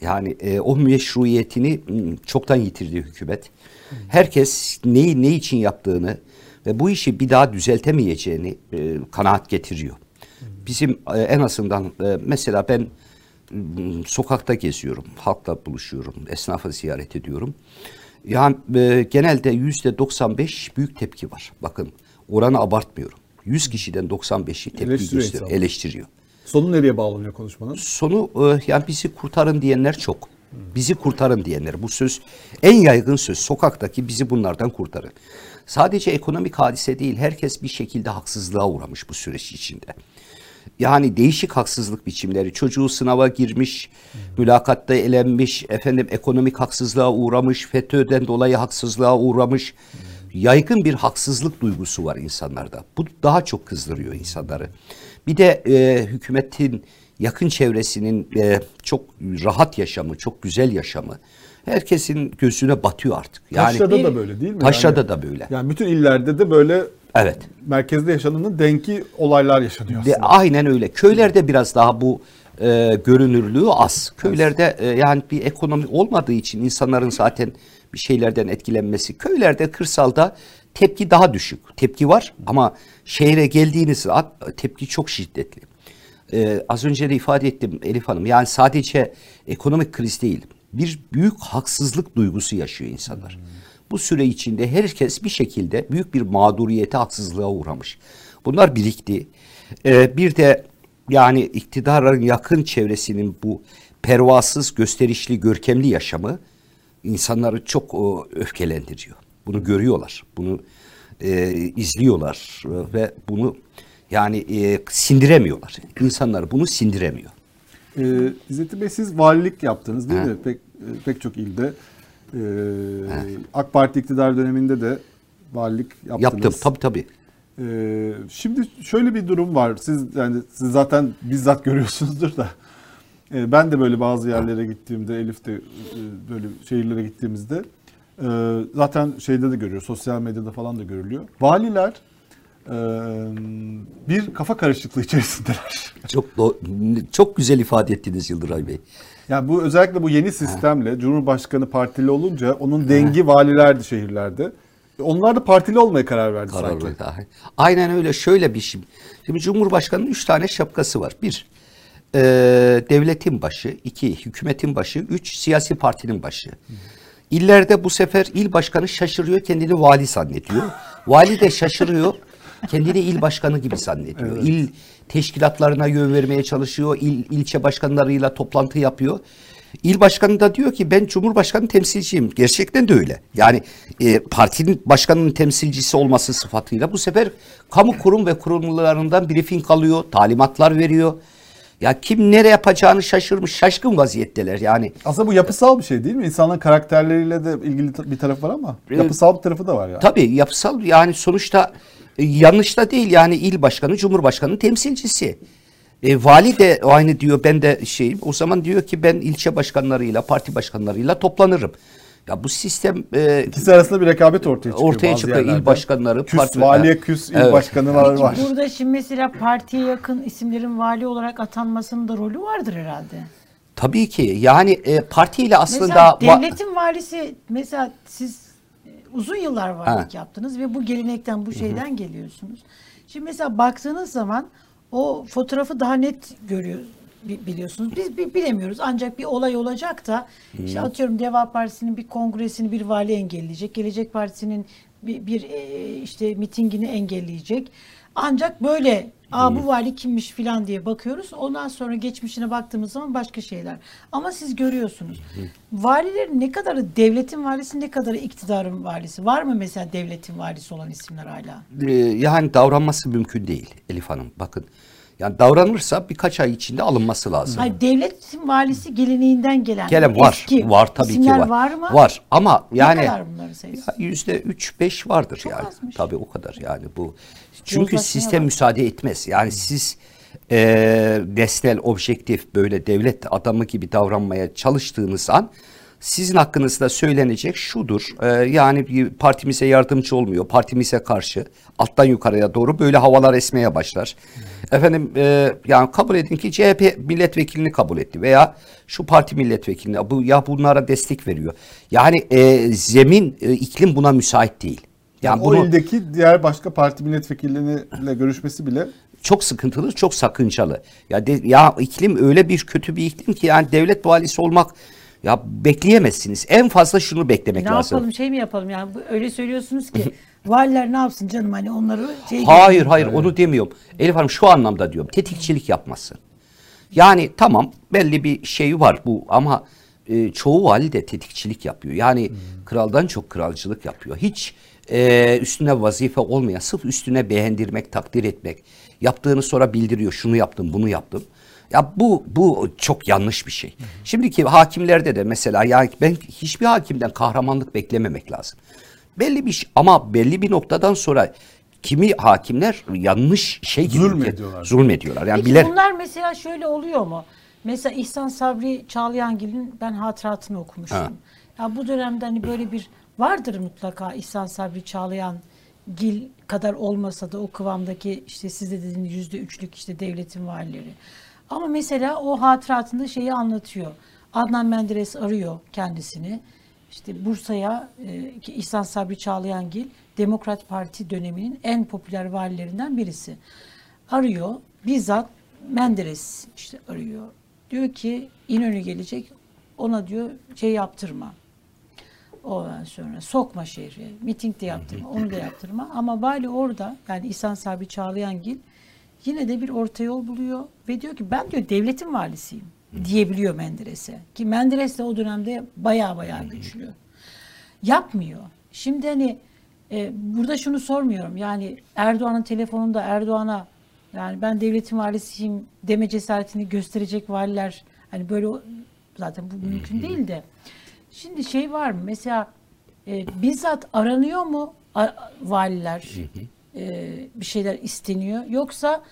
Yani e, o meşruiyetini m, çoktan yitirdi hükümet. Herkes neyi ne için yaptığını ve bu işi bir daha düzeltemeyeceğini e, kanaat getiriyor. Bizim e, en azından e, mesela ben m, sokakta geziyorum, halkla buluşuyorum, esnafı ziyaret ediyorum. Yani e, genelde yüzde 95 büyük tepki var. Bakın oranı abartmıyorum. 100 kişiden 95'i tepki Eleştiriyor gösteriyor, eleştiriyor. Sonu nereye bağlanıyor konuşmanın? Sonu e, yani bizi kurtarın diyenler çok. Bizi kurtarın diyenler. Bu söz en yaygın söz. Sokaktaki bizi bunlardan kurtarın. Sadece ekonomik hadise değil. Herkes bir şekilde haksızlığa uğramış bu süreç içinde. Yani değişik haksızlık biçimleri. Çocuğu sınava girmiş, mülakatta elenmiş, efendim ekonomik haksızlığa uğramış, FETÖ'den dolayı haksızlığa uğramış. Yaygın bir haksızlık duygusu var insanlarda. Bu daha çok kızdırıyor insanları. Bir de e, hükümetin yakın çevresinin e, çok rahat yaşamı, çok güzel yaşamı herkesin gözüne batıyor artık. Yani Taşra'da da böyle değil mi? Taşra'da Yani- da böyle. Yani bütün illerde de böyle Evet. merkezde yaşananın denki olaylar yaşanıyor De, aslında. aynen öyle. Köylerde biraz daha bu e, görünürlüğü az. Köylerde e, yani bir ekonomi olmadığı için insanların zaten bir şeylerden etkilenmesi. Köylerde, kırsalda tepki daha düşük. Tepki var ama şehre geldiğiniz zaman tepki çok şiddetli. E, az önce de ifade ettim Elif Hanım. Yani sadece ekonomik kriz değil. Bir büyük haksızlık duygusu yaşıyor insanlar. Bu süre içinde herkes bir şekilde büyük bir mağduriyete, haksızlığa uğramış. Bunlar birikti. Ee, bir de yani iktidarın yakın çevresinin bu pervasız, gösterişli, görkemli yaşamı insanları çok o, öfkelendiriyor. Bunu görüyorlar, bunu e, izliyorlar e, ve bunu yani e, sindiremiyorlar. İnsanlar bunu sindiremiyor. Ee, İzzettin Bey siz valilik yaptınız değil Ha. mi? Pek, pek çok ilde. Ee, AK Parti iktidar döneminde de valilik yaptınız. Yaptım tabii tabii. Ee, şimdi şöyle bir durum var. Siz yani siz zaten bizzat görüyorsunuzdur da. Ee, ben de böyle bazı yerlere gittiğimde, Elif de e, böyle şehirlere gittiğimizde e, zaten şeyde de görüyor, sosyal medyada falan da görülüyor. Valiler e, bir kafa karışıklığı içerisindeler. Çok çok güzel ifade ettiniz Yıldıray Bey. Yani bu özellikle bu yeni sistemle Cumhurbaşkanı partili olunca onun dengi valilerdi şehirlerde. Onlar da partili olmaya karar verdi sanki. Kararlı dahi. Aynen öyle şöyle bir şey. Şimdi Cumhurbaşkanı'nın üç tane şapkası var. Bir, e, devletin başı. iki hükümetin başı. Üç, siyasi partinin başı. İllerde bu sefer il başkanı şaşırıyor, kendini vali zannediyor. Vali de şaşırıyor, kendini il başkanı gibi zannediyor. İl teşkilatlarına yön vermeye çalışıyor, il ilçe başkanlarıyla toplantı yapıyor. İl başkanı da diyor ki ben Cumhurbaşkanı temsilciyim. Gerçekten de öyle. Yani e, partinin başkanının temsilcisi olması sıfatıyla bu sefer kamu kurum ve kurumlarından briefing alıyor, talimatlar veriyor. Ya kim nereye yapacağını şaşırmış, şaşkın vaziyetteler yani. Aslında bu yapısal bir şey değil mi? İnsanların karakterleriyle de ilgili bir taraf var ama Ee, yapısal bir tarafı da var ya. Tabii yapısal yani sonuçta e, yanlış da değil yani il başkanı, cumhurbaşkanının temsilcisi. E, vali de aynı diyor ben de şey o zaman diyor ki ben ilçe başkanlarıyla, parti başkanlarıyla toplanırım. Ya bu sistem e, İkisi arasında bir rekabet ortaya çıkıyor. ortaya çıkıyor. İl başkanları, küs, parti- valiye küs il Evet. başkanı var. Burada şimdi mesela partiye yakın isimlerin vali olarak atanmasının da rolü vardır herhalde. tabii ki yani e, partiyle aslında mesela va- devletin valisi mesela siz e, uzun yıllar valilik Ha. yaptınız ve bu gelenekten bu şeyden geliyorsunuz. Şimdi mesela baktığınız zaman o fotoğrafı daha net görüyor bi- biliyorsunuz. Biz bi- bilemiyoruz ancak bir olay olacak da işte atıyorum Deva Partisi'nin bir kongresini bir vali engelleyecek. Gelecek Partisi'nin bir, bir e, işte mitingini engelleyecek. Ancak böyle Aa bu vali kimmiş filan diye bakıyoruz. Ondan sonra geçmişine baktığımız zaman başka şeyler. Ama siz görüyorsunuz. Valilerin ne kadarı devletin valisi ne kadarı iktidarın valisi? Var mı mesela devletin valisi olan isimler hala? e, yani davranması mümkün değil Elif Hanım. Bakın yani davranırsa birkaç ay içinde alınması lazım. Hayır devletin valisi geleneğinden gelen. Gelen var. eski var tabii ki var. var mı? Var ama yani ne kadar bunların sayısı? Yüzde üç beş vardır Çok yani. azmış. Tabii o kadar yani bu. Çünkü Yozlaşmaya sistem bak. müsaade etmez. Yani siz e, nesnel, objektif böyle devlet adamı gibi davranmaya çalıştığınız an sizin hakkınızda söylenecek şudur. e, yani bir partimize yardımcı olmuyor. Partimize karşı alttan yukarıya doğru böyle havalar esmeye başlar. Efendim e, yani kabul edin ki CHP milletvekilini kabul etti veya şu parti milletvekiline bu ya bunlara destek veriyor. Yani e, zemin e, iklim buna müsait değil. Yani o bunu ildeki diğer başka parti milletvekilleriyle görüşmesi bile çok sıkıntılı, çok sakıncalı. Ya de, ya iklim öyle bir kötü bir iklim ki yani devlet valisi olmak ya bekleyemezsiniz. En fazla şunu beklemek Ne lazım. yapalım şey mi yapalım yani öyle söylüyorsunuz ki valiler ne yapsın canım hani onları şey Hayır hayır onu demiyorum. Elif Hanım şu anlamda diyorum. Tetikçilik yapmasın. Yani tamam belli bir şey var bu ama e, çoğu vali de tetikçilik yapıyor. Yani kraldan çok kralcılık yapıyor. Hiç e, üstüne vazife olmayan sırf üstüne beğendirmek, takdir etmek. Yaptığını sonra bildiriyor. Şunu yaptım, bunu yaptım. Ya bu bu çok yanlış bir şey. Şimdiki hakimlerde de mesela yani ben hiçbir hakimden kahramanlık beklememek lazım. Belli bir şey, ama belli bir noktadan sonra kimi hakimler yanlış şey gibi Zulmediyorlar. zulmediyorlar. Yani Peki biler bunlar mesela şöyle oluyor mu? Mesela İhsan Sabri Çağlayangil'in ben hatıratını okumuştum. Ha. Ya bu dönemde hani böyle bir vardır mutlaka İhsan Sabri Çağlayangil kadar olmasa da o kıvamdaki işte siz de dediğiniz yüzde üçlük işte devletin valileri. Ama mesela o hatıratında şeyi anlatıyor. Adnan Menderes arıyor kendisini. İşte Bursa'ya e, ki İhsan Sabri Çağlayangil Demokrat Parti döneminin en popüler valilerinden birisi. Arıyor. Bizzat Menderes işte arıyor. Diyor ki İnönü gelecek. Ona diyor şey yaptırma. Ondan sonra sokma şehre. Miting de yaptırma. Onu da yaptırma. Ama vali orada yani İhsan Sabri Çağlayangil yine de bir orta yol buluyor ve diyor ki ben diyor devletin valisiyim diyebiliyor Menderes'e. Ki Menderes de o dönemde baya baya güçlü. Yapmıyor. Şimdi hani e, burada şunu sormuyorum. Yani Erdoğan'ın telefonunda Erdoğan'a yani ben devletin valisiyim deme cesaretini gösterecek valiler hani böyle zaten bu mümkün değil de. Şimdi şey var mı? Mesela e, bizzat aranıyor mu a- valiler? E, bir şeyler isteniyor. Yoksa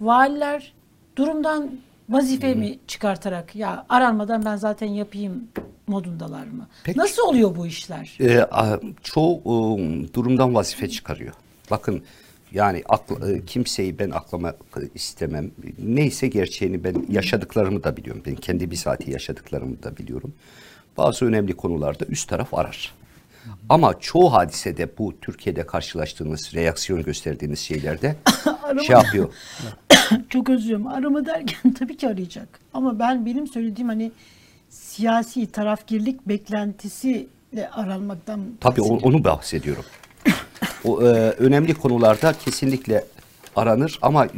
valiler durumdan vazife mi çıkartarak ya aranmadan ben zaten yapayım modundalar mı? Peki. Nasıl oluyor bu işler? e, a- çoğu e, durumdan vazife çıkarıyor. Bakın yani akl, e, kimseyi ben aklamak istemem. Neyse gerçeğini ben yaşadıklarımı da biliyorum. Ben kendi bizatihi yaşadıklarımı da biliyorum. Bazı önemli konularda üst taraf arar. Ama çoğu hadisede bu Türkiye'de karşılaştığınız, reaksiyon gösterdiğiniz şeylerde şey yapıyor. Çok özlüyorum. Arama derken tabii ki arayacak. Ama ben benim söylediğim hani siyasi tarafgirlik beklentisiyle aranmaktan Tabii onu bahsediyorum. o e, önemli konularda kesinlikle aranır ama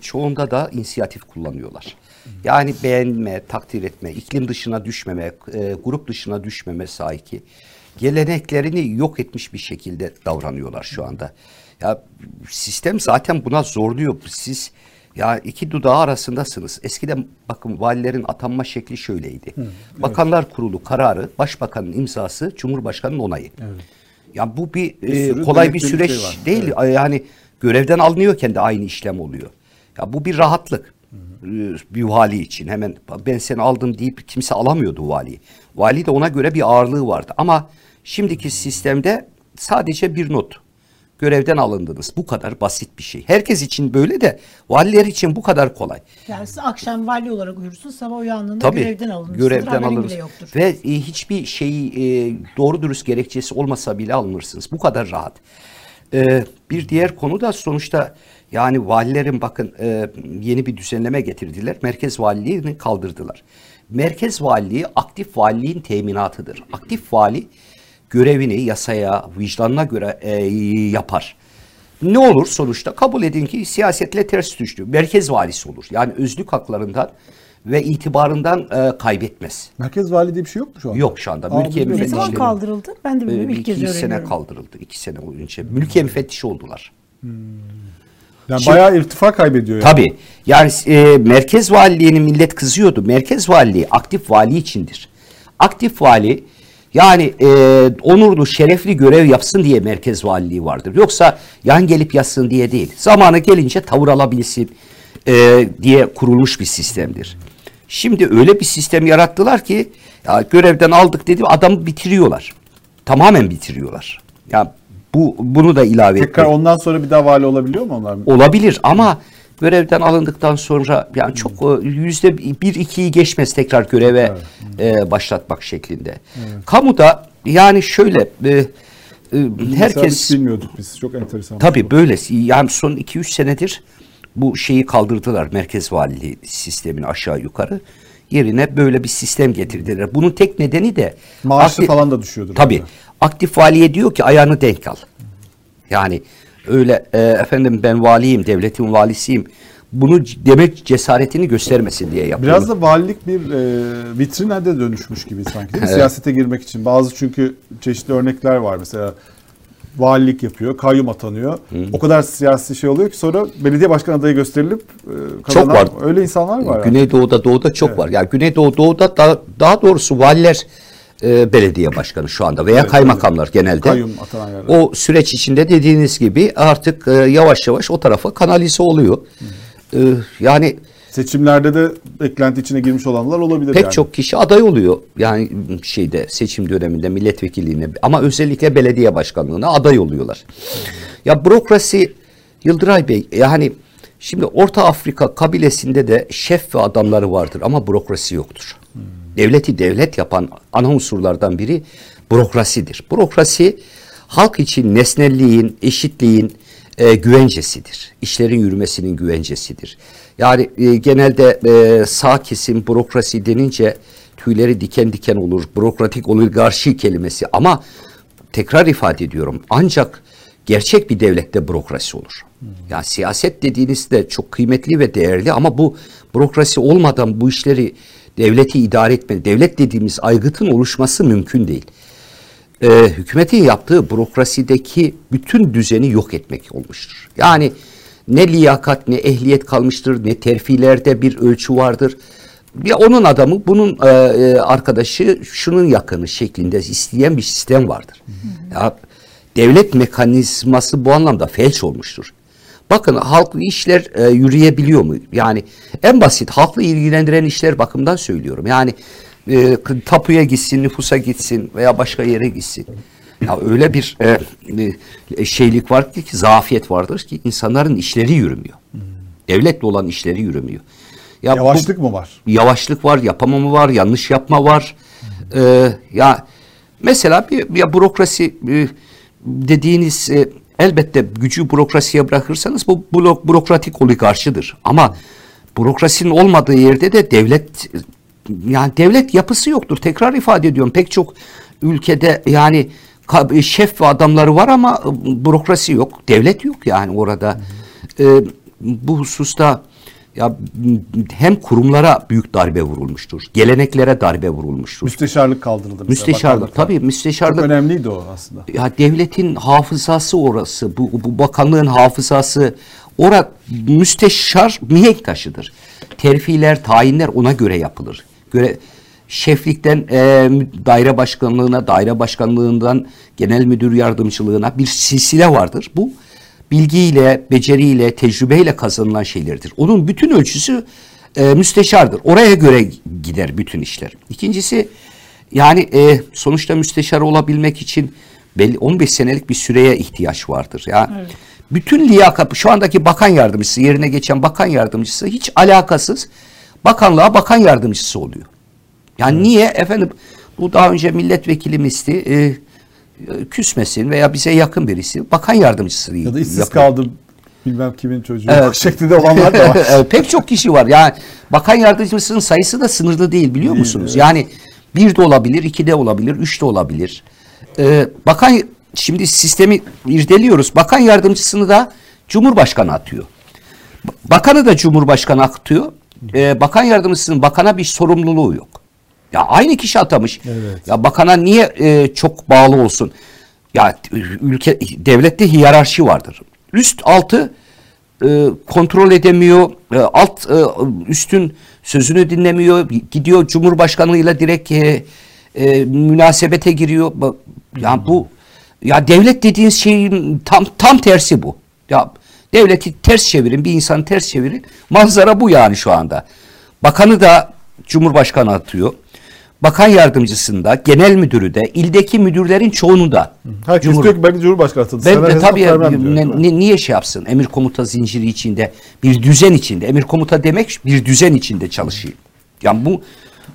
çoğunda da inisiyatif kullanıyorlar. Yani beğenme, takdir etme, iklim dışına düşmeme, e, grup dışına düşmeme saiki geleneklerini yok etmiş bir şekilde davranıyorlar şu anda. Ya sistem zaten buna zorluyor. Siz ya iki dudağı arasındasınız. Eskiden bakın valilerin atanma şekli şöyleydi. Bakanlar Kurulu kararı, başbakanın imzası, cumhurbaşkanının onayı. Ya bu bir, e, sürü kolay bir denetli bir süreç şey var. değil. Yani görevden alınıyorken de aynı işlem oluyor. Ya bu bir rahatlık. Bir vali için hemen ben seni aldım deyip kimse alamıyordu valiyi. Vali de ona göre bir ağırlığı vardı. Ama şimdiki sistemde sadece bir not. Görevden alındınız. Bu kadar basit bir şey. Herkes için böyle de valiler için bu kadar kolay. Yani siz akşam vali olarak uyursunuz, sabah uyandığında Tabii. görevden alınırsınız. Görevden alınır. Ve e, hiçbir şeyi e, doğru dürüst gerekçesi olmasa bile alınırsınız. Bu kadar rahat. E, bir diğer konu da sonuçta yani valilerin bakın e, yeni bir düzenleme getirdiler. Merkez valiliğini kaldırdılar. Merkez valiliği aktif valiliğin teminatıdır. Aktif vali görevini yasaya, vicdanına göre e, yapar. Ne olur sonuçta kabul edin ki siyasetle ters düştü. Merkez valisi olur. Yani özlük haklarından ve itibarından e, kaybetmez. merkez vali diye bir şey yok mu şu an? Yok şu anda. Aa, Mülkiye Ne Müfettiş zaman kaldırıldı? Ben de e, bilmiyorum. bir ilk kez iki sene öğreniyorum. kaldırıldı. iki sene önce. Mülkiye müfettişi oldular. Yani Şimdi- bayağı irtifa kaybediyor yani. Tabii. Yani e, merkez valiliğini millet kızıyordu. Merkez valiliği aktif vali içindir. Aktif vali yani e, onurlu, şerefli görev yapsın diye merkez valiliği vardır. Yoksa yan gelip yatsın diye değil. Zamanı gelince tavır alabilsin e, diye kurulmuş bir sistemdir. Şimdi öyle bir sistem yarattılar ki ya görevden aldık dedi adamı bitiriyorlar. Tamamen bitiriyorlar. Ya bu bunu da ilave Tekrar etmek ondan sonra bir daha vali olabiliyor mu onlar? olabilir ama görevden alındıktan sonra yani çok e, yüzde bir ikiyi geçmez tekrar göreve e, başlatmak şeklinde. Kamuda yani şöyle e, e, herkes bilmiyorduk biz. Çok enteresan. tabii böyle yani son 2-3 senedir bu şeyi kaldırdılar merkez valiliği sistemini aşağı yukarı. Yerine böyle bir sistem getirdiler. Bunun tek nedeni de Maaşı aktif- falan da düşüyordur. Tabii. orada. Aktif valiye diyor ki ayağını denk al. Yani öyle e, efendim ben valiyim, devletin valisiyim. Bunu demek cesaretini göstermesin diye yapıyor. Biraz da valilik bir e, vitrine de dönüşmüş gibi sanki değil mi? Evet. Siyasete girmek için. Bazı çünkü çeşitli örnekler var. Mesela valilik yapıyor, kayyum atanıyor. O kadar siyasi şey oluyor ki sonra belediye başkan adayı gösterilip e, kazanan var. öyle insanlar var. yani. Güneydoğu'da, Doğu'da çok Evet. var. Yani Güneydoğu, Doğu'da da, daha doğrusu valiler e, belediye başkanı şu anda veya Evet, kaymakamlar genelde. Kayyum atanan yerler. O süreç içinde dediğiniz gibi artık e, yavaş yavaş o tarafa kanalize oluyor. E, yani Seçimlerde de beklenti içine girmiş olanlar olabilir Pek yani. çok kişi aday oluyor. Yani şeyde seçim döneminde milletvekilliğine ama özellikle belediye başkanlığına aday oluyorlar. Ya bürokrasi Yıldıray Bey yani şimdi Orta Afrika kabilesinde de şef ve adamları vardır ama bürokrasi yoktur. Devleti devlet yapan ana unsurlardan biri bürokrasidir. Bürokrasi halk için nesnelliğin, eşitliğin e, güvencesidir. İşlerin yürümesinin güvencesidir. Yani e, genelde e, sağ kesim bürokrasi denince tüyleri diken diken olur. Bürokratik oligarşi kelimesi ama tekrar ifade ediyorum ancak gerçek bir devlette bürokrasi olur. Yani siyaset dediğiniz de çok kıymetli ve değerli ama bu bürokrasi olmadan bu işleri devleti idare etme, devlet dediğimiz aygıtın oluşması mümkün değil e, hükümetin yaptığı bürokrasideki bütün düzeni yok etmek olmuştur. Yani ne liyakat ne ehliyet kalmıştır ne terfilerde bir ölçü vardır. Ya onun adamı bunun e, e, arkadaşı şunun yakını şeklinde isteyen bir sistem vardır. Ya devlet mekanizması bu anlamda felç olmuştur. Bakın halklı işler e, yürüyebiliyor mu? Yani en basit halkla ilgilendiren işler bakımından söylüyorum. Yani e, tapuya gitsin, nüfusa gitsin veya başka yere gitsin. Ya öyle bir e, e, şeylik var ki, ki zafiyet vardır ki insanların işleri yürümüyor. Devletle olan işleri yürümüyor. Ya bu- Yavaşlık mı var? yavaşlık var, yapamama var, yanlış yapma var. Ee, ya mesela bir ya bürokrasi e, dediğiniz e, elbette gücü bürokrasiye bırakırsanız bu blok bürokratik oligarşidir. Ama bürokrasinin olmadığı yerde de devlet yani devlet yapısı yoktur. Tekrar ifade ediyorum. Pek çok ülkede yani şef ve adamları var ama e, bürokrasi yok. Devlet yok yani orada. Ee, bu hususta ya hem kurumlara büyük darbe vurulmuştur. Geleneklere darbe vurulmuştur. Müsteşarlık kaldırıldı. Müsteşarlık tabii Çok müsteşarlık önemliydi o aslında. ya devletin hafızası orası. Bu, bu bakanlığın hafızası ora müsteşar mihenk taşıdır. Terfiler, tayinler ona göre yapılır. Göre şeflikten e, daire başkanlığına, daire başkanlığından genel müdür yardımcılığına bir silsile vardır. Bu bilgiyle, beceriyle, tecrübeyle kazanılan şeylerdir. Onun bütün ölçüsü e, müsteşardır. Oraya göre gider bütün işler. İkincisi yani e, sonuçta müsteşar olabilmek için belli 15 senelik bir süreye ihtiyaç vardır. Ya bütün liyakat şu andaki bakan yardımcısı yerine geçen bakan yardımcısı hiç alakasız bakanlığa bakan yardımcısı oluyor. Yani niye efendim bu daha önce milletvekilimizdi e, e, küsmesin veya bize yakın birisi bakan yardımcısı Ya da işsiz yapıyor. kaldım bilmem kimin çocuğu Evet. şeklinde olanlar da var. Pek çok kişi var. Yani bakan yardımcısının sayısı da sınırlı değil biliyor Değil, musunuz? evet. Yani bir de olabilir, iki de olabilir, üç de olabilir. Ee, bakan şimdi sistemi irdeliyoruz. Bakan yardımcısını da Cumhurbaşkanı atıyor. Ba- Bakanı da Cumhurbaşkanı atıyor. Ee, bakan yardımcısının bakana bir sorumluluğu yok. Ya aynı kişi atamış. Evet. Ya bakana niye e, çok bağlı olsun? Ya ülke devlette hiyerarşi vardır. Üst altı e, kontrol edemiyor. E, alt e, üstün sözünü dinlemiyor. Gidiyor Cumhurbaşkanlığıyla direkt e, e, münasebete giriyor. Ya bu ya devlet dediğiniz şeyin tam tam tersi bu. Ya devleti ters çevirin, bir insanı ters çevirin. Manzara bu yani şu anda. Bakanı da Cumhurbaşkanı atıyor. Bakan yardımcısında, genel müdürü de, ildeki müdürlerin çoğunu da. Herkes Cumhur- diyor ki belki Cumhurbaşkanı atadı. ben hesap tabii diyor, ne- ni- niye şey yapsın? Emir komuta zinciri içinde, bir düzen içinde. Emir komuta demek bir düzen içinde çalışayım. Yani bu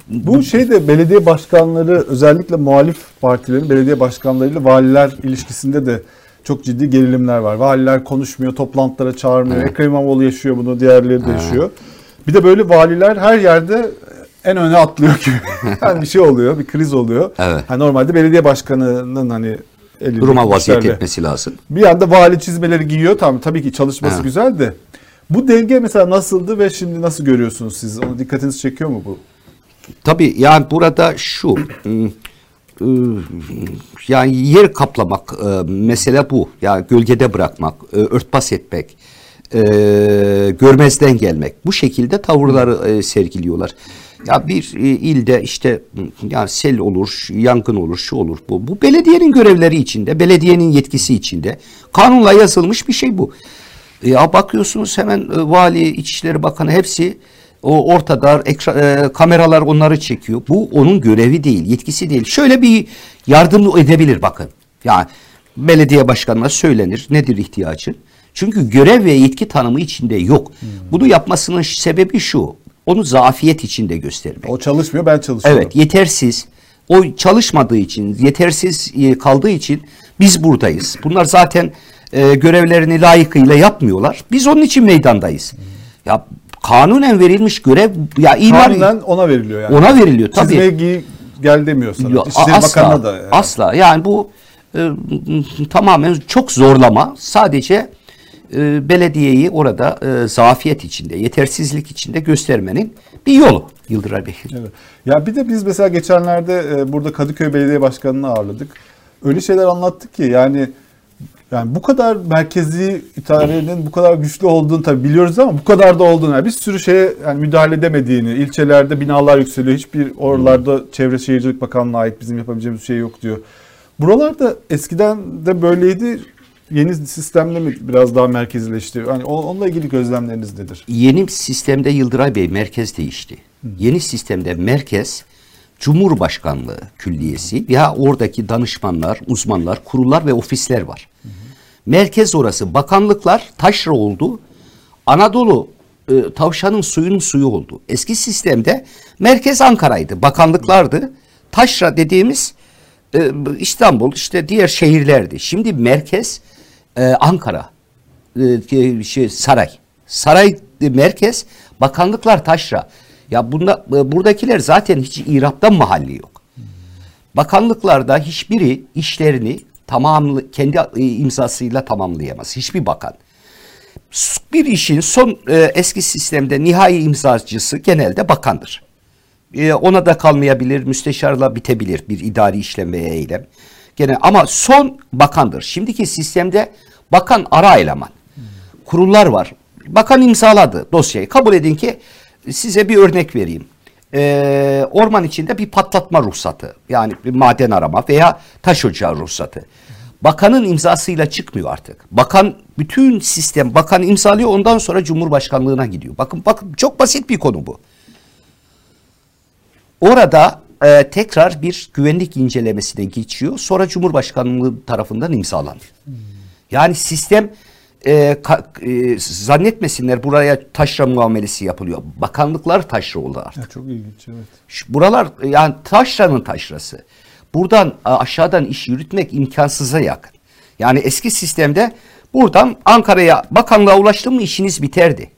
Bu şey de belediye başkanları özellikle muhalif partilerin belediye başkanlarıyla valiler ilişkisinde de çok ciddi gerilimler var. Valiler konuşmuyor, toplantılara çağırmıyor. Ekrem İmamoğlu yaşıyor bunu, diğerleri de yaşıyor. Bir de böyle valiler her yerde en öne atlıyor ki. yani bir şey oluyor, bir kriz oluyor. Evet. Ha, normalde belediye başkanının hani elinde duruma vaziyet işlerle- etmesi lazım. Bir anda vali çizmeleri giyiyor. Tamam tabii ki çalışması Evet. güzel de. Bu denge mesela nasıldı ve şimdi nasıl görüyorsunuz siz? Onu dikkatinizi çekiyor mu bu? Tabii yani burada şu ım, ıı, yani yer kaplamak e, mesele bu. Yani gölgede bırakmak, örtbas etmek, görmezden gelmek. Bu şekilde tavırları sergiliyorlar. Ya bir e, ilde işte yani sel olur, yangın olur, şu olur bu. Bu belediyenin görevleri içinde, belediyenin yetkisi içinde. Kanunla yazılmış bir şey bu. Ya bakıyorsunuz hemen e, vali, İçişleri Bakanı hepsi o ortada ekra, e, kameralar onları çekiyor. Bu onun görevi değil, yetkisi değil. Şöyle bir yardım edebilir bakın. Yani belediye başkanına söylenir nedir ihtiyacın? Çünkü görev ve yetki tanımı içinde yok. Bunu yapmasının sebebi şu. Onu zafiyet içinde göstermek. O çalışmıyor ben çalışıyorum. Evet yetersiz. O çalışmadığı için, yetersiz e, kaldığı için biz buradayız. Bunlar zaten e, görevlerini layıkıyla yapmıyorlar. Biz onun için meydandayız. Ya kanunen verilmiş görev ya imar Kanunen ona veriliyor yani. ona veriliyor tabii. Çizmeye giy, gel demiyor sana. Yok, İçişleri asla, da. yani. asla. Yani bu e, tamamen çok zorlama. Sadece e, belediyeyi orada e, zafiyet içinde, yetersizlik içinde göstermenin bir yolu Yıldıray Bey. Evet. Ya bir de biz mesela geçenlerde e, burada Kadıköy Belediye Başkanı'nı ağırladık. Öyle şeyler anlattık ki yani yani bu kadar merkezi idarenin bu kadar güçlü olduğunu tabii biliyoruz ama bu kadar da olduğunu yani bir sürü şeye yani müdahale edemediğini, ilçelerde binalar yükseliyor. Hiçbir oralarda Çevre Şehircilik Bakanlığı'na ait bizim yapabileceğimiz şey yok diyor. Buralarda eskiden de böyleydi. Yeni sistemde mi biraz daha merkezileşti? Hani onunla ilgili gözlemleriniz nedir? Yeni sistemde Yıldıray Bey merkez değişti. Yeni sistemde merkez Cumhurbaşkanlığı Külliyesi ya oradaki danışmanlar, uzmanlar, kurullar ve ofisler var. Merkez orası. Bakanlıklar taşra oldu. Anadolu e, tavşanın suyunun suyu oldu. Eski sistemde merkez Ankara'ydı. Bakanlıklardı. Taşra dediğimiz e, İstanbul işte diğer şehirlerdi. Şimdi merkez e, Ankara. E, şey, saray. Saray merkez, bakanlıklar taşra. Ya bunda e, buradakiler zaten hiç İrap'tan mahalli yok. Bakanlıklarda hiçbiri işlerini tamamlı kendi e, imzasıyla tamamlayamaz. Hiçbir bakan. Bir işin son e, eski sistemde nihai imzacısı genelde bakandır. E, ona da kalmayabilir, müsteşarla bitebilir bir idari işlem veya eylem. Gene ama son bakandır. Şimdiki sistemde bakan ara eleman. Kurullar var. Bakan imzaladı dosyayı. Kabul edin ki size bir örnek vereyim. Ee, orman içinde bir patlatma ruhsatı. Yani bir maden arama veya taş ocağı ruhsatı. Bakanın imzasıyla çıkmıyor artık. Bakan bütün sistem bakan imzalıyor ondan sonra Cumhurbaşkanlığına gidiyor. Bakın bakın çok basit bir konu bu. Orada e, tekrar bir güvenlik incelemesine geçiyor. Sonra Cumhurbaşkanlığı tarafından imzalanıyor. Yani sistem e, ka- e, zannetmesinler buraya taşra muamelesi yapılıyor. Bakanlıklar taşra oldu artık. Ya çok ilginç evet. Şu- Buralar yani taşranın taşrası. Buradan aşağıdan iş yürütmek imkansıza yakın. Yani eski sistemde buradan Ankara'ya bakanlığa ulaştın mı işiniz biterdi.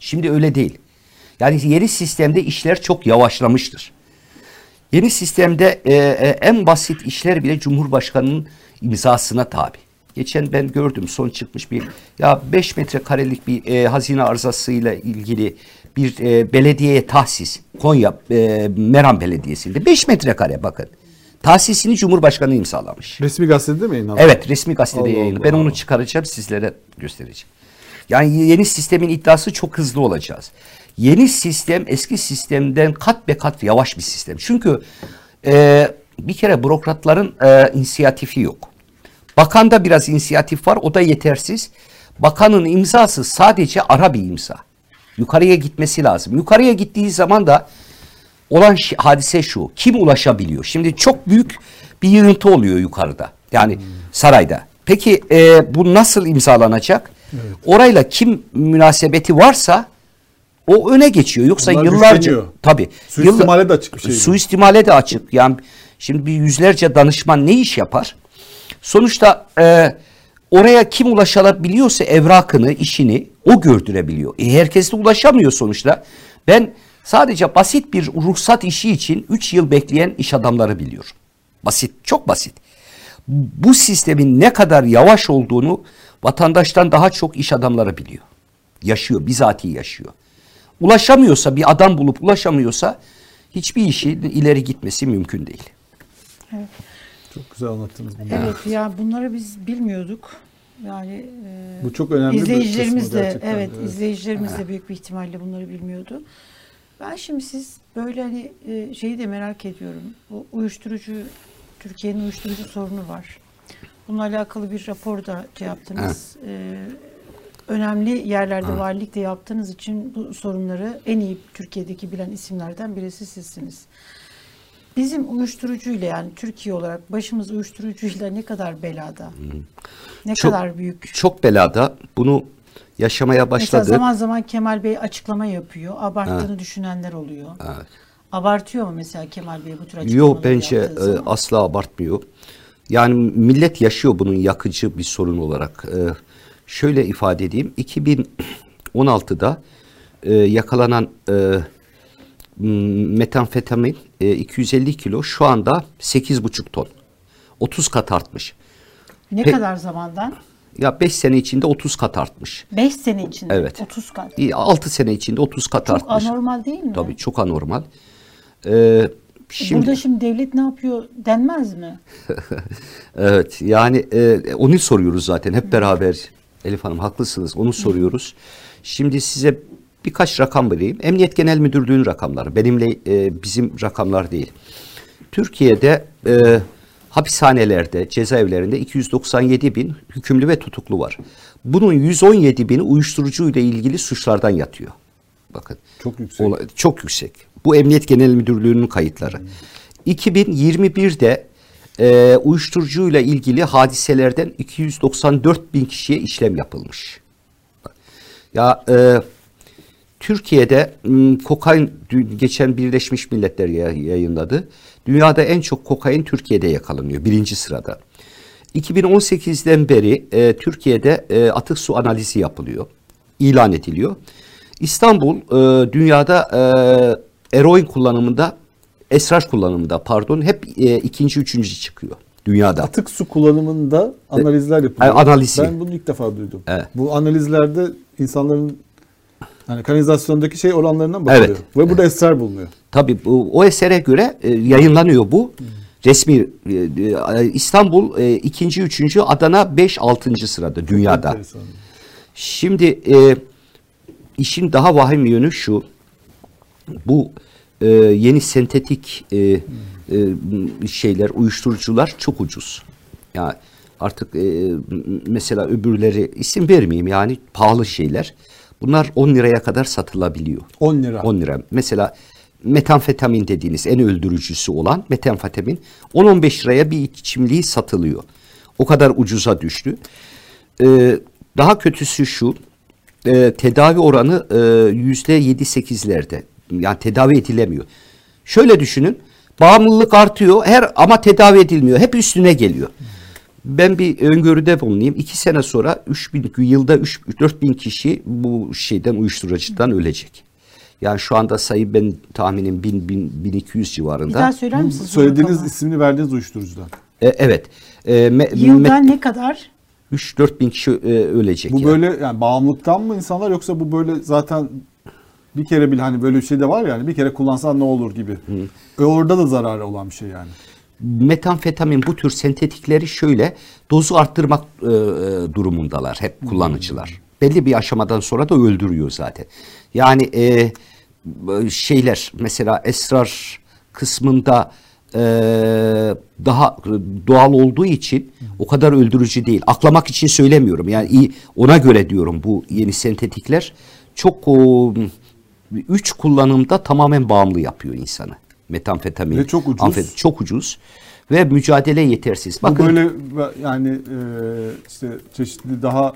Şimdi öyle değil. Yani yeni sistemde işler çok yavaşlamıştır. Yeni sistemde e, e, en basit işler bile Cumhurbaşkanı'nın imzasına tabi. Geçen ben gördüm son çıkmış bir ya 5 metrekarelik bir e, hazine arızasıyla ilgili bir e, belediyeye tahsis Konya e, Meram Belediyesi'nde 5 metrekare bakın. Tahsisini Cumhurbaşkanı imzalamış. Resmi gazetede mi yayınlandı? Evet resmi gazetede Allah. Allah. Ben onu çıkaracağım sizlere göstereceğim. Yani yeni sistemin iddiası çok hızlı olacağız. Yeni sistem eski sistemden kat be kat yavaş bir sistem. Çünkü e, bir kere bürokratların e, inisiyatifi yok. Bakanda biraz inisiyatif var o da yetersiz. Bakanın imzası sadece ara bir imza. Yukarıya gitmesi lazım. Yukarıya gittiği zaman da olan hadise şu. Kim ulaşabiliyor? Şimdi çok büyük bir yığıntı oluyor yukarıda. Yani sarayda. Peki e, bu nasıl imzalanacak? Orayla kim münasebeti varsa o öne geçiyor. Yoksa Onlar yıllarca tabii Suistimale yılla- de açık bir şey. Suistimale de açık. Yani şimdi bir yüzlerce danışman ne iş yapar? Sonuçta e, oraya kim ulaşabiliyorsa evrakını, işini o gördürebiliyor. E, herkes de ulaşamıyor sonuçta. Ben sadece basit bir ruhsat işi için 3 yıl bekleyen iş adamları biliyorum. Basit, çok basit. Bu sistemin ne kadar yavaş olduğunu vatandaştan daha çok iş adamları biliyor. Yaşıyor, bizatihi yaşıyor. Ulaşamıyorsa, bir adam bulup ulaşamıyorsa hiçbir işi ileri gitmesi mümkün değil. Çok güzel anlattınız bunu. Evet ya bunları biz bilmiyorduk. Yani e, Bu çok önemli bir izleyicilerimiz kısmı de evet, evet. izleyicilerimiz de büyük bir ihtimalle bunları bilmiyordu. Ben şimdi siz böyle hani e, şeyi de merak ediyorum. Bu uyuşturucu Türkiye'nin uyuşturucu sorunu var. Bununla alakalı bir rapor da şey yaptınız. E, önemli yerlerde valilik de yaptığınız için bu sorunları en iyi Türkiye'deki bilen isimlerden birisi sizsiniz. Bizim uyuşturucuyla yani Türkiye olarak başımız uyuşturucuyla ne kadar belada? Ne Çok- kadar büyük? Çok belada bunu yaşamaya Mesela başladı. zaman zaman Kemal Bey açıklama yapıyor. Abarttığını düşünenler oluyor. Abartıyor mu mesela Kemal Bey bu tür açıklamaları Yok bence e, asla abartmıyor. Yani millet yaşıyor bunun yakıcı bir sorun olarak. E, şöyle ifade edeyim. 2016'da e, yakalanan e, m, metamfetamin e, 250 kilo şu anda 8,5 ton. 30 kat artmış. Ne Pe- kadar zamandan? Ya 5 sene içinde 30 kat artmış. 5 sene içinde Evet. 30 kat. 6 sene içinde 30 kat Çok artmış. anormal değil mi? Tabii çok anormal. Ee, şimdi Burada şimdi devlet ne yapıyor denmez mi? evet yani e, onu soruyoruz zaten hep beraber Elif Hanım haklısınız onu soruyoruz. Şimdi size birkaç rakam vereyim. Emniyet Genel Müdürlüğü'nün rakamları benimle e, bizim rakamlar değil. Türkiye'de e, hapishanelerde, cezaevlerinde 297 bin hükümlü ve tutuklu var. Bunun 117 bini uyuşturucu ile ilgili suçlardan yatıyor. Bakın. Çok yüksek. Ola- çok yüksek. Bu Emniyet Genel Müdürlüğü'nün kayıtları. 2021'de e, uyuşturucuyla ilgili hadiselerden 294 bin kişiye işlem yapılmış. Ya e, Türkiye'de m, kokain geçen Birleşmiş Milletler ya- yayınladı. Dünyada en çok kokain Türkiye'de yakalanıyor birinci sırada. 2018'den beri e, Türkiye'de e, atık su analizi yapılıyor, ilan ediliyor. İstanbul e, dünyada e, eroin kullanımında, esrar kullanımında pardon hep e, ikinci, üçüncü çıkıyor dünyada. Atık su kullanımında analizler yapılıyor. E, analizi. Ben bunu ilk defa duydum. Evet. Bu analizlerde insanların yani kanalizasyondaki şey oranlarına bakılıyor. Evet. Ve burada esrar bulunuyor. Tabii bu, o esere göre e, yayınlanıyor bu. Resmi e, e, İstanbul e, ikinci, üçüncü, Adana beş, altıncı sırada dünyada. Şimdi e, işin daha vahim yönü şu. Bu e, yeni sentetik e, e, şeyler, uyuşturucular çok ucuz. Ya artık e, mesela öbürleri isim vermeyeyim yani pahalı şeyler. Bunlar 10 liraya kadar satılabiliyor. 10 lira. 10 lira. Mesela metamfetamin dediğiniz en öldürücüsü olan metamfetamin 10-15 liraya bir içimliği satılıyor. O kadar ucuza düştü. Ee, daha kötüsü şu, e, tedavi oranı e, yüzde yedi sekizlerde. Yani tedavi edilemiyor. Şöyle düşünün, bağımlılık artıyor her ama tedavi edilmiyor. Hep üstüne geliyor. Ben bir öngörüde bulunayım. İki sene sonra 3 bin, yılda 3, 4 bin kişi bu şeyden uyuşturucudan ölecek. Yani şu anda sayı ben tahminim 1000, 1000 1200 Bir civarında. daha söyler misiniz? Söylediğiniz ismini verdiğiniz uyuşturucudan. E, evet. E, me, Yılda me- ne kadar? 3-4 bin kişi e, ölecek. Bu yani. böyle yani bağımlılıktan mı insanlar yoksa bu böyle zaten bir kere bile hani böyle bir şey de var yani bir kere kullansan ne olur gibi. E orada da zararı olan bir şey yani. Metamfetamin bu tür sentetikleri şöyle dozu arttırmak e, e, durumundalar hep kullanıcılar. Belli bir aşamadan sonra da öldürüyor zaten. Yani e, şeyler mesela esrar kısmında e, daha doğal olduğu için o kadar öldürücü değil. Aklamak için söylemiyorum. Yani iyi ona göre diyorum bu yeni sentetikler çok o, üç kullanımda tamamen bağımlı yapıyor insanı. Metamfetamin. Ve çok ucuz. amfet- çok ucuz. Ve mücadele yetersiz. Bakın Bu böyle yani e, işte çeşitli daha